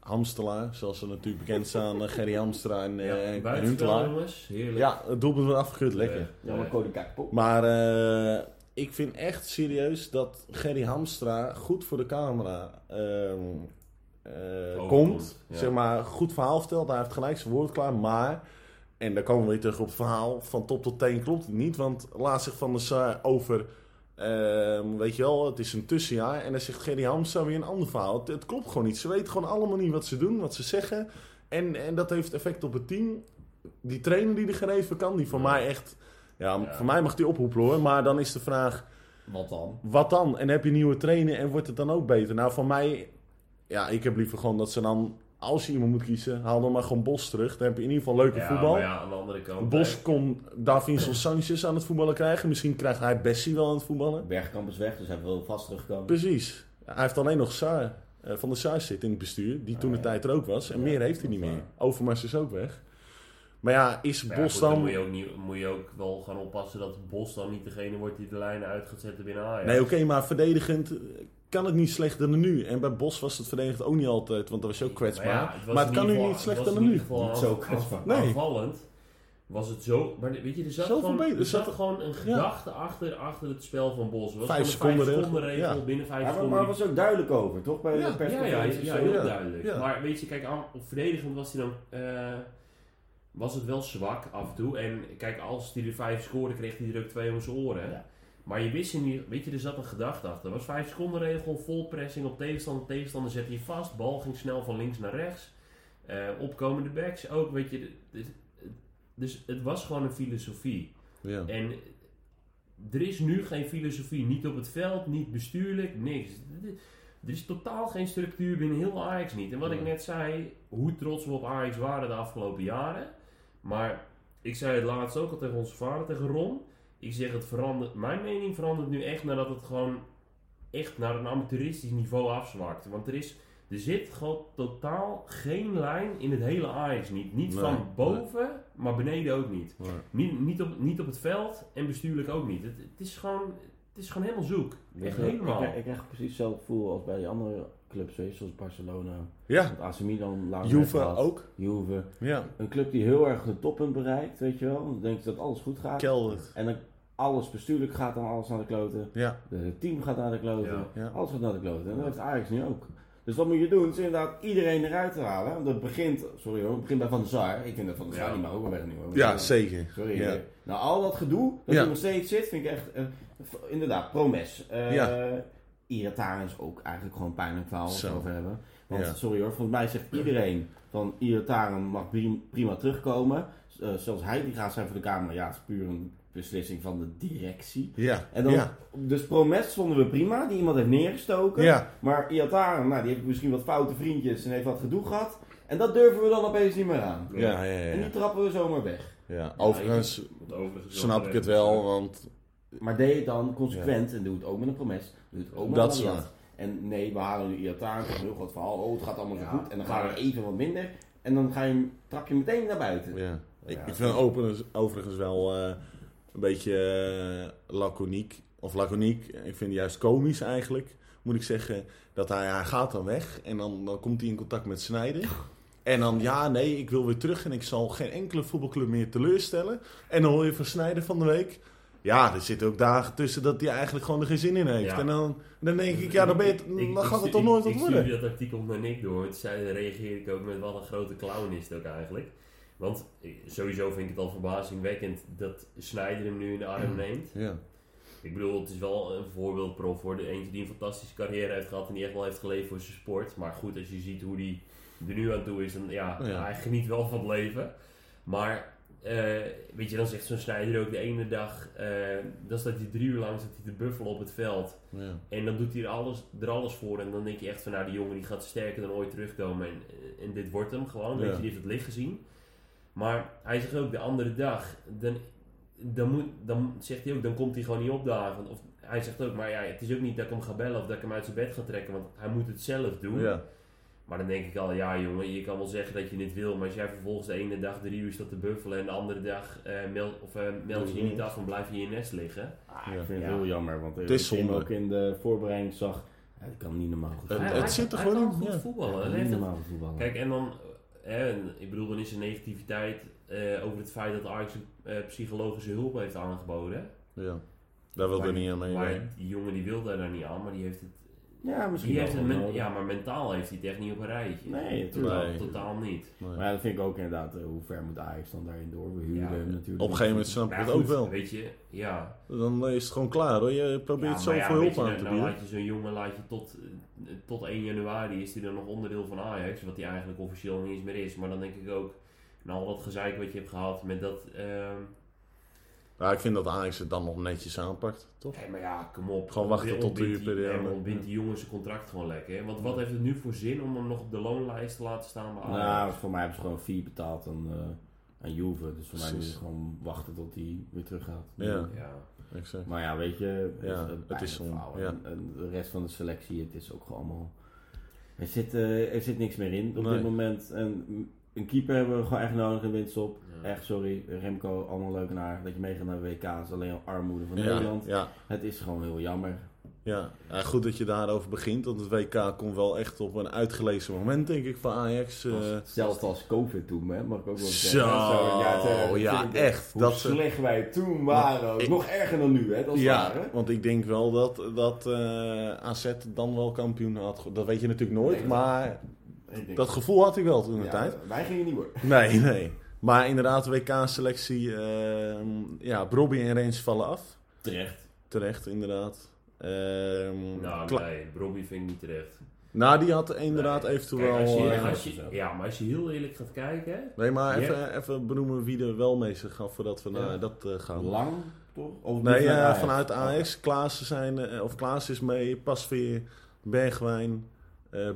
Hamstelaar, zoals ze natuurlijk bekend staan. eh, Gerry Hamstra en eh ja, en Huntelaar. heerlijk. Ja, het doelpunt wordt afgekeurd, lekker. Eh, Ja, maar eh, Cody Gakpo. Maar eh, ik vind echt serieus dat Gerry Hamstra goed voor de camera ehm, eh, komt. ja. Zeg maar, goed verhaal vertelt. Hij heeft gelijk zijn woord klaar. Maar, en daar komen we weer terug op het verhaal, van top tot teen klopt het niet. Want laat zich van de Sar over, ehm, weet je wel, het is een tussenjaar. En dan zegt Gerry Hamstra weer een ander verhaal. Het, het klopt gewoon niet. Ze weten gewoon allemaal niet wat ze doen, wat ze zeggen. En, en dat heeft effect op het team. Die trainer die er gereven kan, die voor Ja. mij echt... Ja, Ja. voor mij mag die oproepen hoor. Maar dan is de vraag, Wat dan? wat dan? En heb je nieuwe trainer en wordt het dan ook beter? Nou, voor mij... Ja, ik heb liever gewoon dat ze dan... Als je iemand moet kiezen, haal dan maar gewoon Bos terug. Dan heb je in ieder geval leuke ja, voetbal. maar ja, aan de andere kant. Bos kon Davinson Sanchez aan het voetballen krijgen. Misschien krijgt hij Bessie wel aan het voetballen. Bergkamp is weg, dus hij wil vast terugkomen. Precies. Hij heeft alleen nog Saar, eh, van de Saar zit in het bestuur. Die toen de ja. tijd er ook was. En Ja, meer heeft hij niet meer. Overmars is ook weg. Maar ja, is Bos goed, dan dan... moet je, ook niet, moet je ook wel gaan oppassen dat Bos dan niet degene wordt die de lijnen uit gaat zetten binnen Ajax. Nee, oké, maar verdedigend kan het niet slechter dan nu. En bij Bos was het verdedigend ook niet altijd, want dat was ook kwetsbaar. Maar, het kan nu niet slechter dan in nu. ieder geval Niet zo kwetsbaar. aan- Nee. Aanvallend was het zo... Maar weet je, er zat, gewoon, er Er zat gewoon een gedachte achter, achter het spel van Bos. Het was Vijf gewoon een seconden vijf regel. seconden regel Ja. binnen vijf Ja, maar, seconden. maar was ook duidelijk over, toch? Bij Ja, de ja, ja, ja, zo. heel ja. duidelijk. Ja. Maar weet je, kijk, verdedigend was hij dan... eh, was het wel zwak af en toe. En kijk, als hij er vijf scoorde, kreeg hij er ook twee om zijn oren. Maar je wist niet, weet je, er zat een gedachte achter. Er was vijf seconden regel, vol pressing op tegenstander. Tegenstander zette je vast, bal ging snel van links naar rechts. Eh, opkomende backs ook, weet je. Dus het was gewoon een filosofie. Ja. En er is nu geen filosofie. Niet op het veld, niet bestuurlijk, niks. Er is totaal geen structuur binnen heel Ajax niet. En wat ik net zei, hoe trots we op Ajax waren de afgelopen jaren. Maar ik zei het laatst ook al tegen onze vader, tegen Ron. Ik zeg het verandert, mijn mening verandert nu echt nadat het gewoon echt naar een amateuristisch niveau afzwakt. Want er is, er zit gewoon totaal geen lijn in het hele Ajax niet. Niet Nee, van boven, maar beneden ook niet. Niet, niet, op, niet op het veld en bestuurlijk ook niet. Het, het, is, gewoon, het is gewoon helemaal zoek. Echt Ik, helemaal. ik, ik krijg precies hetzelfde gevoel als bij die andere clubs, weet je, zoals Barcelona, ja, AC Milan, laatst Juve ook. Juve. Ja, Een club die heel erg de toppunt bereikt, weet je wel. Dan denk je dat alles goed gaat. keldert. En dan alles bestuurlijk gaat dan alles naar de kloten. Ja, De team gaat naar de kloten. Ja. Ja. Alles gaat naar de kloten. En dat heeft Ajax nu ook. Dus wat moet je doen? Is inderdaad iedereen eruit te halen. Want dat begint, sorry hoor, het begint bij Van der Sar. Ik vind dat Van der Sar Ja. niet maar ook wel weg nu hoor. ja zeker. Sorry. Ja. eh, Nou, al dat gedoe, dat Ja. er nog steeds zit, vind ik echt, eh, inderdaad, promes. Uh, Ja. Is ook eigenlijk gewoon pijnlijk verhaal als we Zo. het over hebben. Want, Ja. sorry hoor, volgens mij zegt iedereen van Irataren mag prim- prima terugkomen. Uh, zelfs hij die gaat zijn voor de Kamer. Ja, het is puur een beslissing van de directie. Ja, En dan, ja, Dus Promes vonden we prima, die iemand heeft neergestoken. ja. Maar Iataren, nou, die heeft misschien wat foute vriendjes en heeft wat gedoe gehad. En dat durven we dan opeens niet meer aan. Ja, ja, En ja. die trappen we zomaar weg. ja. Overigens overigens snap ik het wel, want Maar deed het dan consequent en doe het ook met een promes. Doe het ook met Dat een. En nee, we halen nu Iataren, het is een heel groot verhaal. Oh, het gaat allemaal zo Ja, goed. En dan gaan we even wat minder. En dan ga je, hem- trap je meteen naar buiten. ja. Ik, Ja, ik vind overigens, overigens wel eh, een beetje eh, laconiek. Of laconiek, ik vind het juist komisch eigenlijk, moet ik zeggen. Dat hij, hij gaat dan weg en dan, dan komt hij in contact met Snijder. En dan, ja, nee, ik wil weer terug en ik zal geen enkele voetbalclub meer teleurstellen. En dan hoor je van Snijder van de week. Ja, er zitten ook dagen tussen dat hij eigenlijk gewoon er geen zin in heeft. Ja. En dan, dan denk ik, ja, dan, ben je, Ik- dan ik gaat het toch nooit ik, wat ik worden. stuurde dat artikel naar Nick door. Toen zei, reageerde ik ook met wat een grote clown is het ook eigenlijk. Want sowieso vind ik het al verbazingwekkend dat Snyder hem nu in de arm neemt. Ja, Ik bedoel, het is wel een voorbeeldprof voor de eentje die een fantastische carrière heeft gehad en die echt wel heeft geleefd voor zijn sport. Maar goed, als je ziet hoe die er nu aan toe is, dan ja, Ja. hij geniet wel van het leven. Maar eh, weet je, dan zegt zo'n Snyder ook de ene dag, eh, dan staat hij drie uur lang zit hij te buffelen op het veld. ja. En dan doet hij er alles, er alles voor. En dan denk je echt van, nou, die jongen die gaat sterker dan ooit terugkomen. En, en dit wordt hem gewoon. Weet je, die heeft het licht gezien. Maar hij zegt ook de andere dag, dan, dan, moet, dan zegt hij ook, dan komt hij gewoon niet opdagen. Of hij zegt ook, maar ja, het is ook niet dat ik hem ga bellen of dat ik hem uit zijn bed ga trekken. Want hij moet het zelf doen. ja. Maar dan denk ik al, ja jongen, je kan wel zeggen dat je dit wil. Maar als jij vervolgens de ene dag drie uur staat te buffelen en de andere dag eh, meld, of, eh, meld je je niet af en blijf je in je nest liggen. Ah, Ja. ik vind het heel jammer, want Het is ik ook in de voorbereiding zag, dat kan niet normaal goed Het- voetballen. het zit er hij gewoon kan in, goed ja. voetballen. Ja, Hij niet heeft het- normaal goed voetballen. Kijk, en dan, en ik bedoel, dan is er negativiteit eh, over het feit dat Ajax eh, psychologische hulp heeft aangeboden. ja. Daar wil Maar- ik niet aan mee. Maar die jongen die wil daar niet aan, maar die heeft het, ja, misschien die wel heeft men- ja, maar mentaal heeft hij het echt niet op een rijtje. Nee, totaal, Nee. totaal niet. Nee. Maar ja, dat vind ik ook inderdaad, eh, hoe ver moet Ajax dan daarin door? We huren Ja, hem natuurlijk. Op een gegeven moment snap ik het ook wel. Weet je, ja. Dan is het gewoon klaar hoor. Je probeert ja, zoveel ja, hulp je, aan dan- te dan bieden. laat je zo'n jongen laat je tot, eh, tot 1 januari is hij dan nog onderdeel van Ajax, wat hij eigenlijk officieel niet eens meer is. Maar dan denk ik ook, na al dat gezeik wat je hebt gehad met dat... ehm, Ja, ik vind dat Ajax het dan nog netjes aanpakt, toch? Nee, maar ja, kom op. Gewoon wachten tot de die- huurperiode. nee, maar ontbind die jongen zijn contract gewoon lekker. hè. Want wat heeft het nu voor zin om hem nog op de loonlijst te laten staan bij Ajax? Nou, voor mij hebben ze gewoon vier betaald aan, eh aan Juve. Dus voor mij moet Precies. je gewoon wachten tot hij weer terug gaat. Ja. ja. Exact. Maar ja, weet je, Ja, het, het het is is ja. En, en de rest van de selectie, het is ook gewoon allemaal... Er zit, eh, er zit niks meer in op Nee. dit moment. En een keeper hebben we gewoon echt nodig in winststop. Ja. Echt, sorry, Remco, allemaal leuk en aardig dat je meegaat naar de WK. is alleen al armoede van Ja, Nederland. ja, Het is gewoon heel jammer. ja. Ja, goed dat je daarover begint, want het WK komt wel echt op een uitgelezen moment, denk ik, voor Ajax. eh. Zelfs als COVID toen, hè, mag ik ook wel Zo, zeggen. ja, het- het- echt. Hoe Dat, slecht wij toen waren. ook. Ik- Nog erger dan nu, hè? Dat ja, want ik denk wel dat, dat eh, AZ dan wel kampioen had. Dat weet je natuurlijk nooit, Nee. maar denk- dat gevoel had hij wel toen de ja, tijd. Wij gingen niet worden. Nee, nee. Maar inderdaad, WK-selectie, ehm ja, Brobby en Rens vallen af. Terecht. Terecht, inderdaad. Ehm, Nou, nee, Robbie vind ik niet terecht. nou, die had inderdaad Nee. eventueel... Kijk, als je, eh, als je, ja, maar als je heel eerlijk gaat kijken... nee, maar even, even benoemen wie er wel mee zich gaf voordat we Ja. naar dat eh, gaan. Lang, toch? Of Nee, vanuit eh, Ajax? vanuit Ajax. Klaassen zijn, of Klaas is mee, Pasveer, Bergwijn,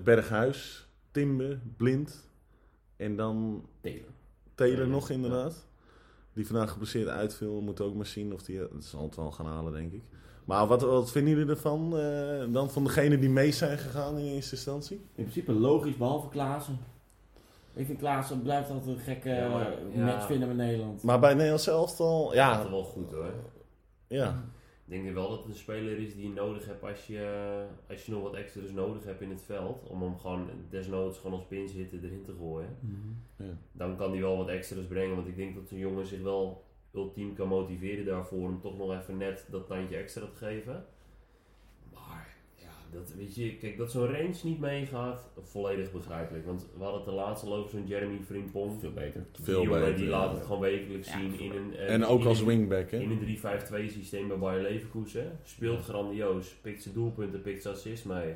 Berghuis, Timber, Blind. En dan. Taylor Taylor, nog inderdaad. Die vandaag geblesseerd uitviel. We moeten ook maar zien of die... Dat zal het wel gaan halen, denk ik. Maar wat, wat vinden jullie ervan? eh, dan van degene die mee zijn gegaan in eerste instantie? In principe logisch, behalve Klaassen. Ik vind Klaassen blijft altijd een gekke Ja, maar- ja. match vinden met Nederland. Maar bij Nederlands elftal... Ja. Ja, Dat wel goed hoor. ja. Ik denk wel dat het een speler is die je nodig hebt als je, als je nog wat extra's nodig hebt in het veld. Om hem gewoon desnoods gewoon als pinzitter erin te gooien. Mhm. ja. Dan kan hij wel wat extra's brengen. Want ik denk dat een jongen zich wel ultiem kan motiveren daarvoor. Om toch nog even net dat tandje extra te geven. Dat, weet je, kijk, dat zo'n range niet meegaat, volledig begrijpelijk. Want we hadden het de laatste al over zo'n Jeremy Frimpong. Veel beter. Die Veel jongen beter, die ja. laat het gewoon wekelijks Ja, zien in een... eh, En ook als een- wingback, hè? in een 3-5-2 systeem bij Bayer Leverkusen. Speelt grandioos. Pikt zijn doelpunten, pikt zijn assist mee.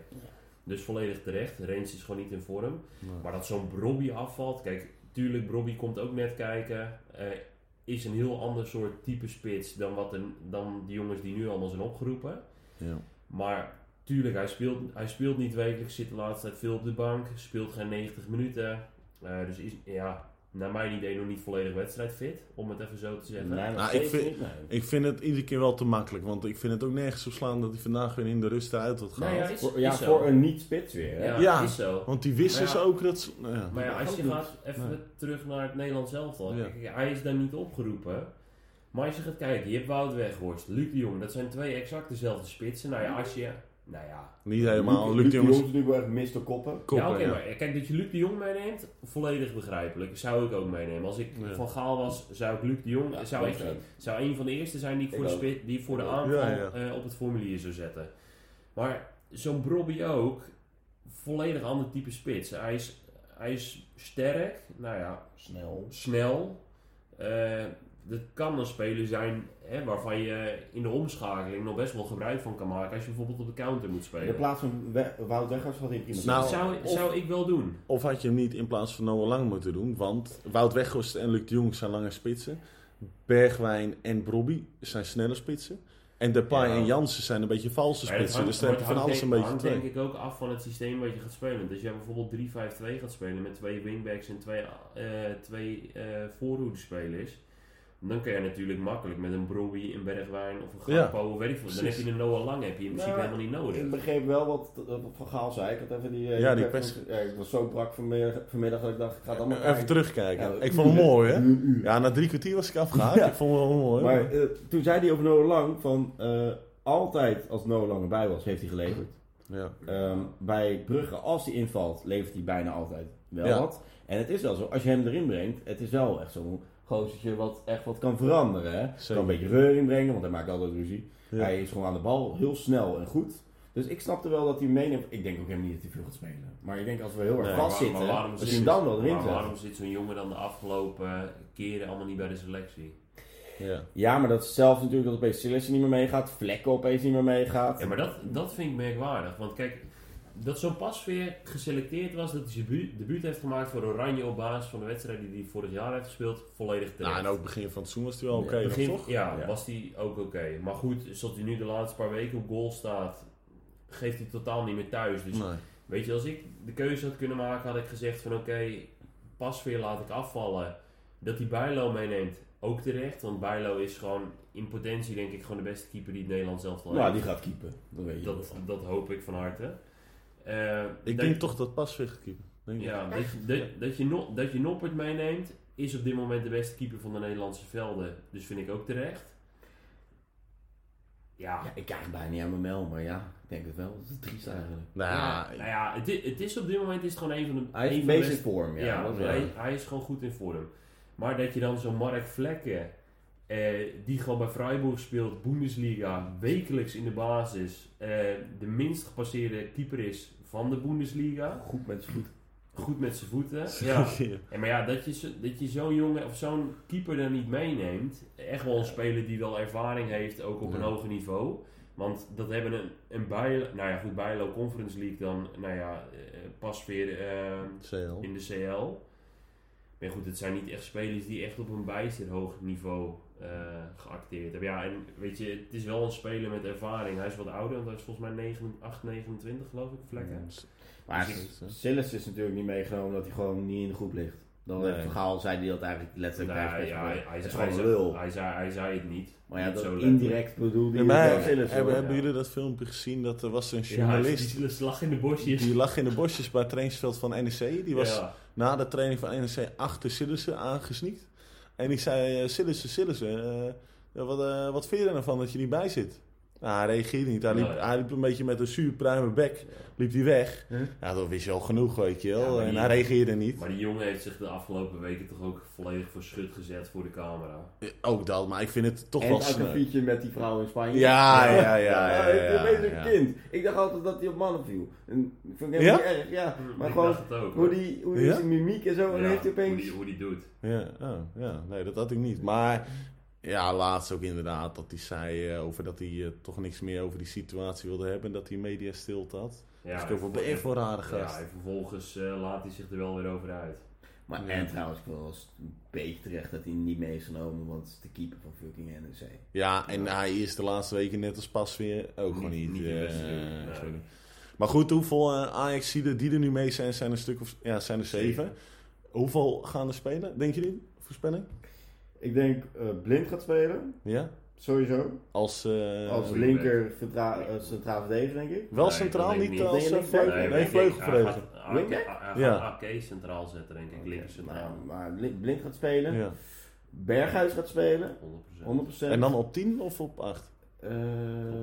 Dus volledig terecht. Rens is gewoon niet in vorm. Nee. Maar dat zo'n Brobby afvalt. Kijk, tuurlijk, Brobby komt ook net kijken. eh, is een heel ander soort type spits dan, wat een, dan die jongens die nu allemaal zijn opgeroepen. Ja. Maar tuurlijk, hij speelt, hij speelt niet wekelijks. Zit de laatste tijd veel op de bank. Speelt geen 90 minuten. Eh, dus is, ja, naar mijn idee nog niet volledig wedstrijdfit. Om het even zo te zeggen. Nee, Nou, ik vind- niet, nee. Ik vind het iedere keer wel te makkelijk. Want ik vind het ook nergens op slaan dat hij vandaag weer in de rust eruit Nou gehaald. ja, is, Voor, ja, is voor een niet-spits weer. Hè? Ja, Ja. is zo. Want die wisten ze ja. ook dat... ze- nou ja. Maar ja, als je gaat even Nee. terug naar het Nederlands elftal. Ja. Kijk, Hij is daar niet opgeroepen. Maar als je gaat kijken, je hebt Wout Weghorst, Luc de Jong. Dat zijn twee exact dezelfde spitsen. Nou ja, als je, Nou ja. Niet helemaal. Luc, Luc de Jong is natuurlijk wel echt Mr. Koppen. koppen, ja, oké, ja. maar kijk, dat je Luc de Jong meeneemt, volledig begrijpelijk. Zou ik ook meenemen. Als ik Ja. van Gaal was, zou ik Luc de Jong, Ja, zou, ik zou een van de eerste zijn die ik Ik voor, de, die voor de aanval Ja, ja. eh, op het formulier zou zetten. Maar zo'n Brobby ook, volledig ander type spits. Hij is, hij is sterk, nou ja, Snel. snel. Eh, dat kan een speler zijn hè, waarvan je in de omschakeling nog best wel gebruik van kan maken als je bijvoorbeeld op de counter moet In spelen. plaats van We- Wout Weghorst had hij prima. Nou, zou, of- zou ik wel doen. Of had je hem niet in plaats van Noah Lang moeten doen? Want Wout Weghorst en Luc de Jong zijn lange spitsen. Bergwijn en Brobby zijn snelle spitsen. En Depay Ja. en Jansen zijn een beetje valse spitsen. hangt- Dus dan heb je maar van het alles een hangt beetje hangt denk ik ook af van het systeem wat je gaat spelen. Dus als jij bijvoorbeeld 3-5-2 gaat spelen met twee wingbacks en twee, eh twee eh voorhoedespelers. Dan kun je natuurlijk makkelijk met een Brobby, een Bergwijn of een Ja, Gakpo of weet ik veel. Dan heb je een Noah Lang heb je in principe Nou, helemaal niet nodig. Ik begreep wel wat, wat Van Gaal zei. Ik had even die... eh, Ja, die pers- Ja, ik was zo brak vanmiddag, vanmiddag dat ik dacht, ik ga het allemaal Even kijken. terugkijken. Ja, ik vond hem uren. mooi, hè? Ja, na drie kwartier was ik afgehaakt. Ja. Ik vond hem wel mooi. Maar eh, toen zei hij over Noah Lang van... eh, altijd als Noah Lang erbij was, heeft hij geleverd. ja. Ehm, bij Brugge, als hij invalt, levert hij bijna altijd wel Ja. wat. En het is wel zo, als je hem erin brengt, het is wel echt zo'n gozertje wat echt wat kan veranderen. Hè? Zeker. Kan een beetje reuring brengen, want hij maakt altijd ruzie. Ja. Hij is gewoon aan de bal, heel snel en goed. Dus ik snapte wel dat hij meeneemt. Ik denk ook helemaal niet dat hij veel gaat spelen. Maar ik denk als we heel erg Nee, vast maar- maar zitten, hij zit- hem dan wel erin Maar zet. waarom zit zo'n jongen dan de afgelopen keren allemaal niet bij de selectie? Ja. Ja, maar dat is zelfs natuurlijk dat opeens Sillissen niet meer meegaat, Vlekken opeens niet meer meegaat. Ja, maar dat, dat vind ik merkwaardig. Want kijk, dat zo'n pasveer geselecteerd was, dat hij zijn debuut, debuut heeft gemaakt voor Oranje op basis van de wedstrijd die hij vorig jaar heeft gespeeld, volledig terecht. Nou, en ook begin van het seizoen was hij wel Ja, oké, nog, Begin, toch? ja, Ja. was hij ook oké. Maar goed, zoals hij nu de laatste paar weken op goal staat, geeft hij totaal niet meer thuis. Dus Nee. weet je, als ik de keuze had kunnen maken, had ik gezegd van oké, pasveer laat ik afvallen. Dat hij Bijlo meeneemt, ook terecht. Want Bijlo is gewoon in potentie denk ik gewoon de beste keeper die het Nederland zelf al Nou, heeft. die gaat keepen. Dat weet je Dat, wel. dat hoop ik van harte. Eh, Ik denk toch dat pas weer gaat keeper. Denk. Ja, dat, je- dat, dat, je no, dat je Noppert meeneemt, is op dit moment de beste keeper van de Nederlandse velden. Dus vind ik ook terecht. Ja, Ja, ik krijg bijna niet aan mijn mel, maar ja, ik denk het wel. Dat is triest eigenlijk. Nou ja, nou ja het, i- het is op dit moment is het gewoon een van de. Hij is een in van de basic beste- vorm, ja. Ja, dat is wel. hij, hij is gewoon goed in vorm. Maar dat je dan zo'n Mark Vlekken, eh, die gewoon bij Freiburg speelt, Bundesliga, wekelijks in de basis, eh, de minst gepasseerde keeper is van de Bundesliga. Goed met zijn voet. Goed met zijn voeten. Ja. Ja, maar ja, dat je, dat je zo'n jongen of zo'n keeper er niet meeneemt. Echt wel een speler die wel ervaring heeft, ook op een hoger niveau. Want dat hebben een, een Bijlo, nou ja goed, Bijlo Conference League dan, nou ja, eh, pas weer in de CL. Maar goed, het zijn niet echt spelers die echt op een bijster hoog niveau eh, geacteerd hebben. Ja, en weet je, het is wel een speler met ervaring. Hij is wat ouder, want hij is volgens mij 9, 8, 29 geloof ik, vlekken. Maar Dus, Sillis is natuurlijk niet meegenomen dat hij gewoon niet in de groep ligt. Dan Nee. heeft Van Gaal zei hij dat eigenlijk letterlijk Nou, bij ja, het hij, Het is zei- gewoon hij, lul. zei, hij, zei, hij zei het niet. Maar ja, Niet dat indirect bedoelde Ja, hij hebben, ja. jullie dat filmpje gezien? Dat er was een Ja, journalist. die slag in de bosjes. die lag in de bosjes bij het trainingsveld van NEC. Die was Ja. na de training van NEC achter Sillissen aangesnikt. En die zei, uh, Sillissen, Sillissen, eh, wat, eh, wat vind je er nou van dat je niet bij zit? Nou, hij reageerde niet. Hij liep, Nee. hij liep een beetje met een zuurpruime bek liep hij weg. Huh? Ja, dat wist je al genoeg, weet je wel. maar en hij reageerde niet. Maar die jongen heeft zich de afgelopen weken toch ook volledig voor schut gezet voor de camera. Ook dat, maar ik vind het toch En wel ook sneu. een fietje met die vrouw in Spanje. Ja, ja, ja, ja, ja, ben een ja. kind. Ik dacht altijd dat hij op mannen viel. En ik vind het helemaal niet erg, ja. Maar ik gewoon dacht het ook. hoe die, hoe Ja? die zijn mimiek en zo, en heeft hij hoe, opeens... die, hoe die doet. Ja, oh, ja, nee, dat had ik niet. Maar ja, laatst ook inderdaad dat hij zei eh, over dat hij eh, toch niks meer over die situatie wilde hebben. Dat hij media stilte had. Ja, dus ik over ben je voor rare ja, gast. en vervolgens eh, laat hij zich er wel weer over uit. Maar Ja. en trouwens, ik eens een beetje terecht dat hij niet mee is genomen, want het is de keeper van fucking NEC. Ja, en hij is de laatste weken net als pas weer ook gewoon Niet- niet. eh, nee. Maar goed, hoeveel ajax die er nu mee zijn, zijn een stuk of ja, zijn er zeven. Hoeveel gaan er spelen, denk jullie? Voorspelling? Ik denk eh, Blind gaat spelen, Ja? sowieso. Als, eh, Als linker eh, centraal verdediger, denk ik. wel Nee, centraal, niet als niet. eh, Nee, vleugel- nee, nee, vleugelverdediger. Gaat- gaat- Ja. gaat AK centraal zetten, denk ik. Linker centraal. Maar, maar Blind- Blind gaat spelen. Ja. Berghuis gaat spelen, 100%. 100%. En dan op 10 of op 8? Eh,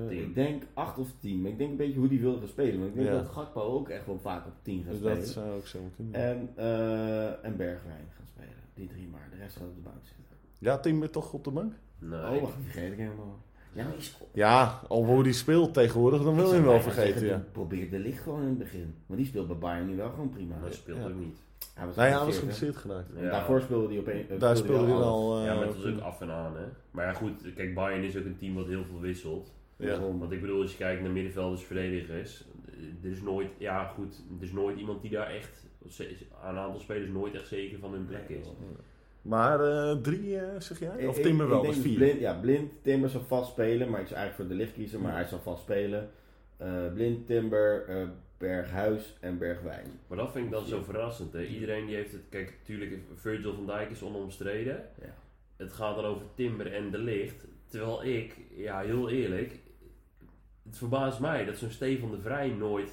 Op tien. ik denk 8 of 10. Maar ik denk een beetje hoe die wil gaan spelen. Want ik denk Ja. dat Gakpo ook echt wel vaak op 10 gaat Dus spelen. dat zou ook zo kunnen. En, eh en Bergwijn gaan spelen. Die drie maar. De rest gaat op de bank zitten. Ja, Timber toch op de bank? Nee. Oh, wacht, die vergeet ik helemaal. Ja, maar is Ja, al hoe die speelt tegenwoordig, dan wil je hem wel vergeten. Ja. Probeer de licht gewoon in het begin. Maar die speelt bij Bayern nu wel gewoon prima. Maar dat speelt Ja. ook niet. Hij was Nou ja, hij was geblesseerd geraakt. Ja. Daarvoor speelde hij op een. eh, Daar speelde hij eh, ja, maar het was op- ook af en aan, hè. Maar ja, goed, kijk, Bayern is ook een team wat heel veel wisselt. Ja. Want ik bedoel, als je kijkt naar middenvelders, verdedigers, eh, er is nooit, ja goed, er is nooit iemand die daar echt, aan een aantal spelers nooit echt zeker van hun plek is. Maar eh, drie, eh, zeg jij? Of Timber wel, dus vier. Blind, ja, Blind, Timber zal vast spelen, maar ik zou eigenlijk voor de licht kiezen, maar Ja. hij zal vast spelen. Eh, Blind, Timber, eh, Berghuis en Bergwijn. Maar dat vind ik dan zo verrassend. Hè. Iedereen die heeft het, kijk, natuurlijk, Virgil van Dijk is onomstreden. Ja. Het gaat dan over Timber en De Licht. Terwijl ik, ja, heel eerlijk, het verbaast mij dat zo'n Stefan de Vrij nooit,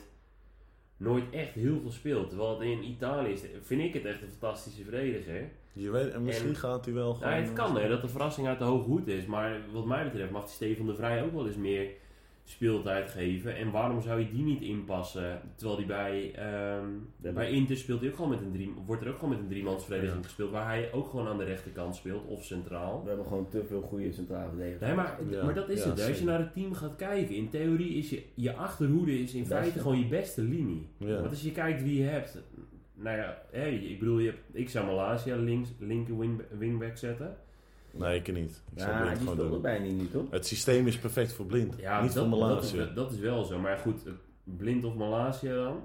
nooit echt heel veel speelt. Terwijl het in Italië is, vind ik het echt een fantastische verdediger. Je weet, en misschien En- gaat hij wel gewoon... Nou, het kan hè, dat de verrassing uit de hoge hoed is. Maar wat mij betreft mag die Stefan de Vrij ook wel eens meer speeltijd geven. En waarom zou je die niet inpassen? Terwijl die bij, ehm, bij Inter speelt hij ook gewoon met een drie, wordt er ook gewoon met een driemansverdediging Ja. gespeeld. Waar hij ook gewoon aan de rechterkant speelt of centraal. We hebben gewoon te veel goede centrale verdedigers. Nee, maar, Ja, maar dat is ja, het. Als je naar het team gaat kijken, in theorie is je, je achterhoede is in Beste. feite gewoon je beste linie. Ja. Want als je kijkt wie je hebt, nou ja, ik bedoel, je hebt, ik zou Malaysia links, linker wing, wingback zetten. Nee, ik niet. Ik zou Ja, Blind die gewoon speelde doen. bijna niet, toch? Het systeem is perfect voor blind. Ja, niet dat, voor dat, is, Malaysia. wel- dat is wel zo. Maar goed, blind of Malaysia dan.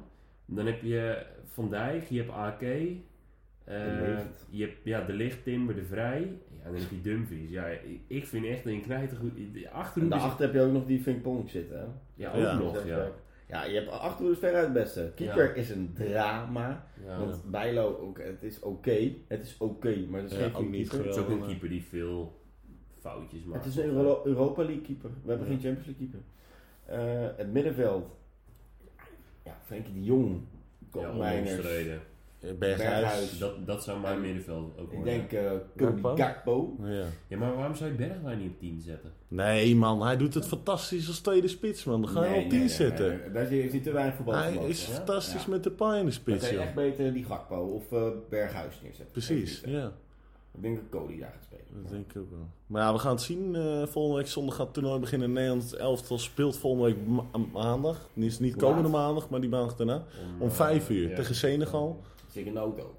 Dan heb je Van Dijk, je hebt AK. eh, je hebt ja, De Licht, Timber, De Vrij. Ja, dan heb je Dumfries. Ja, ik- vind echt een knijtergoed... De En achterhoede is... daarachter heb je ook nog die Vinkpong zitten, hè? Ja, ook Ja. nog, ja. Ja, je hebt achterhoede ver uit het beste. Keeper Ja. is een drama. ja. Want Bijlo, ook, het is oké. Het is oké, maar het is Ja, geen ook niet keeper. Het is ook een keeper die veel foutjes maakt. Het is een Euro- Europa League keeper. We hebben Ja. geen Champions League keeper. Eh, het middenveld. Ja, Frenkie de Jong. Ja, Koopmeiners. Eh, Berghuis. Berghuis. Dat, dat zou mijn En middenveld ook ik worden. denk eh Cody Gakpo? Ja. Ja, maar waarom zou je Bergwijn niet op 10 zetten? Nee man, hij doet het fantastisch als tweede spits man. Dan ga je Nee, op 10 nee, nee, zetten. nee, nee. Daar heeft hij te weinig voetbal Hij is hè? fantastisch Ja. met de paai in de Dan spits kan je joh. echt beter die Gakpo of eh, Berghuis neerzetten. Precies, Ik ja. denk dat Cody daar gaat spelen. Dat denk ik ook wel. Maar ja, we gaan het zien. Eh, volgende week zondag gaat het toernooi beginnen. Nederland het elftal speelt volgende week ma- maandag. Is niet komende maandag, maar die maandag daarna. Om eh, 5 uur ja. tegen Senegal. Zit ik in de auto.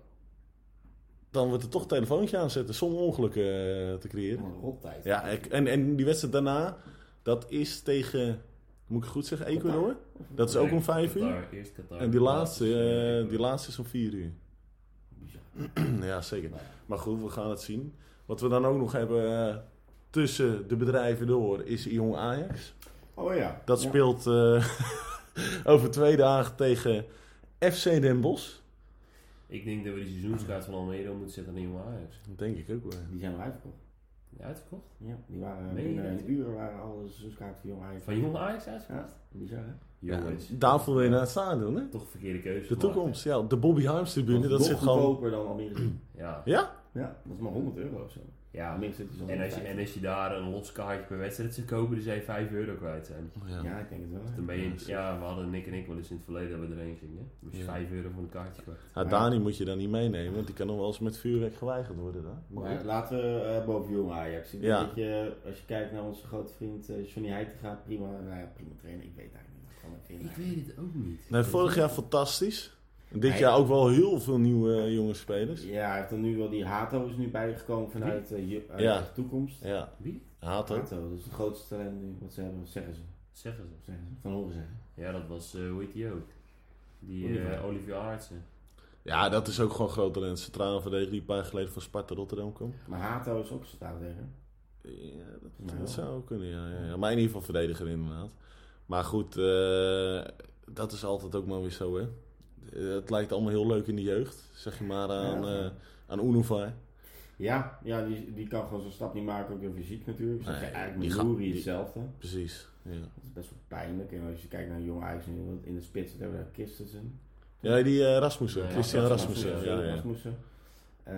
Dan wordt er toch een telefoontje aanzetten zonder ongelukken eh, te creëren. Een rottijd. Ja, ik- en, en die wedstrijd daarna, dat is tegen, moet ik het goed zeggen, Ecuador? Dat is ook om 5 uur. Qatar, eerst Qatar. En die laatste, is, eh, die laatste is om 4 uur. Bizar. ja, zeker. Maar goed, we gaan het zien. Wat we dan ook nog hebben eh, tussen de bedrijven door is Jong Ajax. Oh ja. Dat Ja. speelt eh, over twee dagen tegen FC Den Bosch. Ik denk dat we die seizoenskaart van Almere moeten zetten aan Jong Ajax. Dat denk ik ook wel. Die zijn al uitverkocht. Ja, uitverkocht? Ja, die waren Meen binnen dat? een uur waren alle seizoenskaarten voor Jong Ajax. Van Jong Ajax uitverkocht? Ja, bizar hè? Ja, Jongens. daarvoor wil je naar het stadion, hè? Toch een verkeerde keuze De gemaakt, toekomst, ja. De Bobby Harms tribune, dat nog zit gewoon... goedkoper dan Almere. Ja. Ja? ja, dat is maar 100 euro of zo. Ja. Dus En als, je, en als je daar een los kaartje per wedstrijd zou kopen, dan zou je 5 euro kwijt zijn. Ja. Ja, ik denk het wel. Dan ben je, Ja, we hadden Nick en ik wel eens in het verleden dat we erheen gingen. Dan was je Ja. 5 euro voor een kaartje kwijt. Ja, Dani moet je dan niet meenemen, want die kan nog wel eens met vuurwerk geweigerd worden. Hè? Maar laten we eh, boven Jong Ajax. Ik Ja. dat je, als je kijkt naar onze grote vriend eh, Johnny Heitinga, prima, nou ja, prima trainer. Ik weet eigenlijk niet wat ik. Ik weet het ook niet. Nee, vorig jaar fantastisch. Dit jaar ook wel heel veel nieuwe eh, jonge spelers. Ja, hij heeft er nu wel die Hato is nu bijgekomen vanuit eh, uit Ja. de toekomst. Ja, Wie? Hato. Hato, dat is het grootste talent nu, wat ze hebben, zeggen ze. Zeggen ze. Zeggen ze. Van horen zeggen. Ja, dat was, eh hoe heet die ook? Die Olivier. eh, Olivier Aartsen. Ja, dat is ook gewoon groot talent. Centrale verdediger die een paar jaar geleden van Sparta Rotterdam kwam. Maar Hato is ook centraal tegen. Ja, dat, Nou. dat zou ook kunnen, ja, ja, ja. Maar in ieder geval verdediger inderdaad. Maar goed, eh, dat is altijd ook maar weer zo, hè. Eh, Het lijkt allemaal heel leuk in de jeugd. Zeg je maar aan, Ja. eh aan Unify. Ja, ja die, die kan gewoon zo'n stap niet maken, ook door fysiek natuurlijk. Dus Nee, eigenlijk met hetzelfde. Precies, ja. Dat is best wel pijnlijk. En als je kijkt naar Jong Ajax in de spits zit hebben we daar Christensen. Ja, die eh, Rasmussen. Ja, Christian Rasmussen. Rasmussen, Ja, ja. Rasmussen. Eh,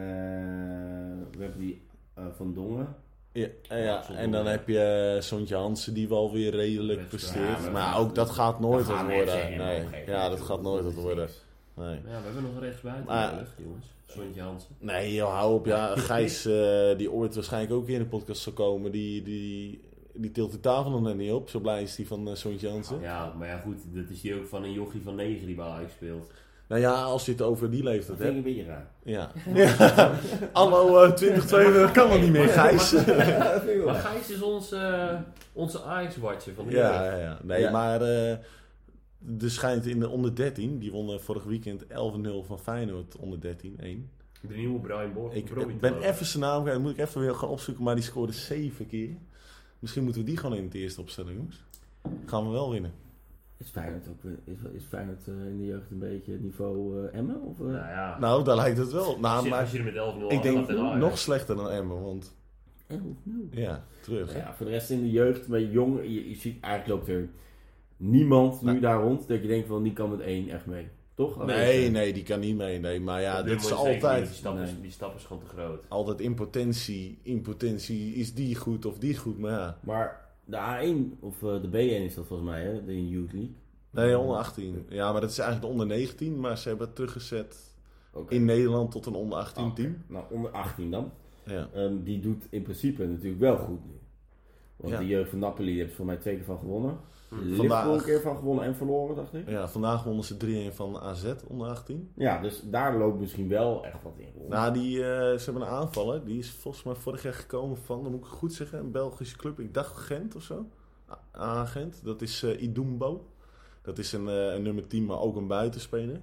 we hebben die eh, Van Dongen. Ja, en ja, zonder en dan heb je eh, Sontje Hansen die wel weer redelijk presteert. maar ook dat gaat nooit dat wat worden. Nee. Ja, dat gaat nooit wat worden. Nee. Ja, we hebben nog rechtsbuiten Maar- nodig, jongens. Sontje Hansen. Nee, joh, hou op. Ja, Gijs, eh, die ooit waarschijnlijk ook in de podcast zal komen, die, die, die tilt de tafel nog net niet op. Zo blij is die van eh Sontje Hansen. Ja, maar ja goed, dat is die ook van een jochie van 9 die bij Ajax speelt. Nou ja, als je het over die Dat leeftijd vind ik hebt. een beetje raar. Ja. ja. Anno eh, 2022 kan dat niet meer, Gijs. Dat vind ik Maar. Gijs is ons, eh, onze Ajax-watcher van de Ja, ja, ja. Nee, Ja. maar eh er schijnt in de onder 13, die wonnen vorig weekend 11-0 van Feyenoord onder 13, 1. De nieuwe Brian Borg. Ik ben even zijn naam kwijt, dat moet ik even weer gaan opzoeken, maar die scoorde 7 keer. Misschien moeten we die gewoon in het eerste opstellen, jongens. Gaan we wel winnen. Is Feyenoord, ook, is, is Feyenoord eh, in de jeugd een beetje het niveau eh Emmen? Of, eh? Nou ja, Nou, daar lijkt het wel. Nou, je, maar als je er met 11-0 ik denk nog slechter dan Emmen, want 11-0. ja, terug. Ja, voor de rest in de jeugd, met jong, je, je ziet eigenlijk loopt er niemand nu daar rond dat je denkt van die kan met één echt mee. Toch? Nee, even- nee, die kan niet mee. Nee, maar ja, dit is altijd, Die stap, is, Nee. die stap is gewoon te groot. altijd in potentie. In potentie is die goed of die goed, maar ja. Maar de A1 of eh, de B1 is dat volgens mij, hè? De Youth League. Nee, onder 18. Ja, maar dat is eigenlijk de onder 19, maar ze hebben het teruggezet in Nederland tot een onder 18 Ah, team. Nou, onder 18 dan. Ja. Ehm, die doet in principe natuurlijk wel goed nu. Want Ja. de jeugd van Napoli heeft voor mij twee keer van gewonnen. Vandaag- een keer van gewonnen en verloren, dacht ik. ja, vandaag wonnen ze 3-1 van AZ onder 18. Ja, dus daar loopt misschien wel echt wat in. rond. Nou, die, eh, ze hebben een aanvaller. Die is volgens mij vorig jaar gekomen van, dan moet ik goed zeggen, een Belgische club. Ik dacht Gent of zo. A- Gent. Dat is eh Idumbo. Dat is een, eh, een nummer 10, maar ook een buitenspeler.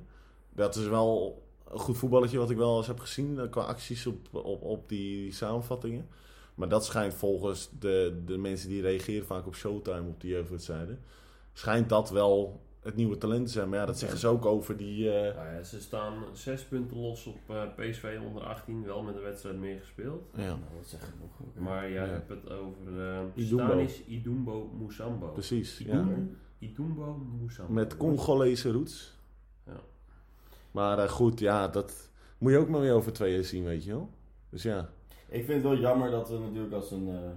Dat is wel een goed voetballetje wat ik wel eens heb gezien qua acties op, op, op die samenvattingen. Maar dat schijnt volgens de, de mensen die reageren vaak op Showtime op die jeugdwedstrijden. Schijnt dat wel het nieuwe talent te zijn. Maar ja, dat zeggen ze ook over die... eh, Nou ja, ze staan zes punten los op eh, PSV onder 18, wel met een wedstrijd meer gespeeld. ja, Nou, dat zeg ik nog. Maar jij Ja. hebt het over uh, Idumbo. Stanis Idumbo Musambo. precies. Ja. Idumbo, Musambo. Met Congolese roots. Ja. Maar eh, goed, ja, dat moet je ook maar weer over twee jaar zien, weet je wel. Dus ja. Ik vind het wel jammer dat we natuurlijk als een, eh,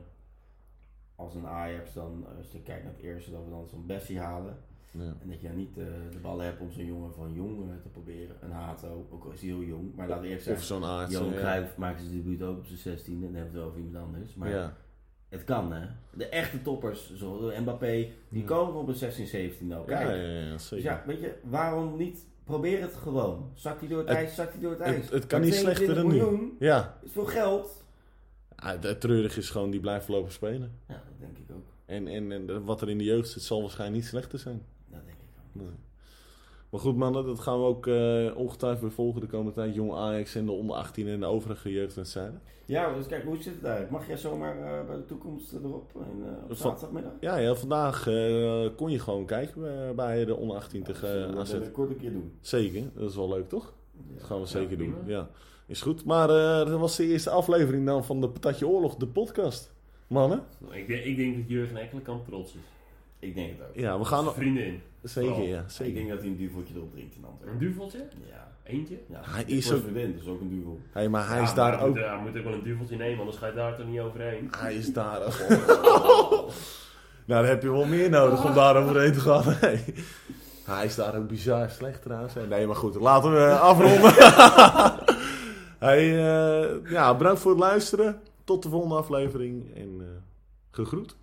als een Ajax dan, eh, als je kijkt naar het eerste, dat we dan zo'n Bessie halen. ja. En dat je dan niet eh, de ballen hebt om zo'n jongen van jong te proberen. Een Hato, ook al is hij heel jong. Maar we eerst Of zeggen, zo'n aard. Johan ja. Cruijff maakt zijn debuut ook op zijn 16 en dan hebben we het over iemand anders. Maar Ja. het kan hè. De echte toppers, zoals Mbappé, die Ja. komen op een 16, 17 nou. Ja, Kijk. ja, ja, Dus zeker. ja, weet je, waarom niet? Probeer het gewoon. Zakt hij door het, Het- ijs, zakt hij door het ijs. Het, het kan niet slechter 22 dan nu. Ja. is veel geld. Ah, Het treurig is gewoon, die blijft lopen spelen. Ja, dat denk ik ook. En, en, en wat er in de jeugd zit, zal waarschijnlijk niet slechter zijn. Dat denk ik ook. Nee. Maar goed mannen, dat gaan we ook eh, ongetwijfeld weer volgen de komende tijd. Jong Ajax en de onder 18 en de overige jeugdwedstrijden. Ja, dus kijk, hoe zit het eigenlijk? Mag jij zomaar eh, bij de toekomst erop? In, eh, op zaterdagmiddag? Ja, ja vandaag eh, kon je gewoon kijken bij de onder 18 Ja, tegen dat AZ. we binnenkort een keer doen. Zeker, dat is wel leuk toch? Ja. Dat gaan we Ja, zeker doen. Ja, is goed. Maar eh, dat was de eerste aflevering dan van de Patatje Oorlog, de podcast. Mannen? Ik, denk, ik denk dat Jurgen Ekkelenkamp trots is. Ik denk het ook. Ja, we gaan nog... Vriendin. Zeker, Vooral. ja. Ik Zeker. denk dat hij een duveltje erop drinkt in Een Antwerpen. duveltje? Ja. Eentje? ja. Hij is ook- vriendin, dus ook een duvel. Hey, maar hij Ja, is daar maar ook... Moet, hij moet ook wel een duveltje nemen, anders ga je daar toch niet overheen. Hij is daar ook... nou, dan heb je wel meer nodig om daar overheen te gaan. Nee. Hij is daar ook bizar slecht trouwens. Nee, maar goed. Laten we afronden. hey, eh, ja, bedankt voor het luisteren. Tot de volgende aflevering. En eh gegroet.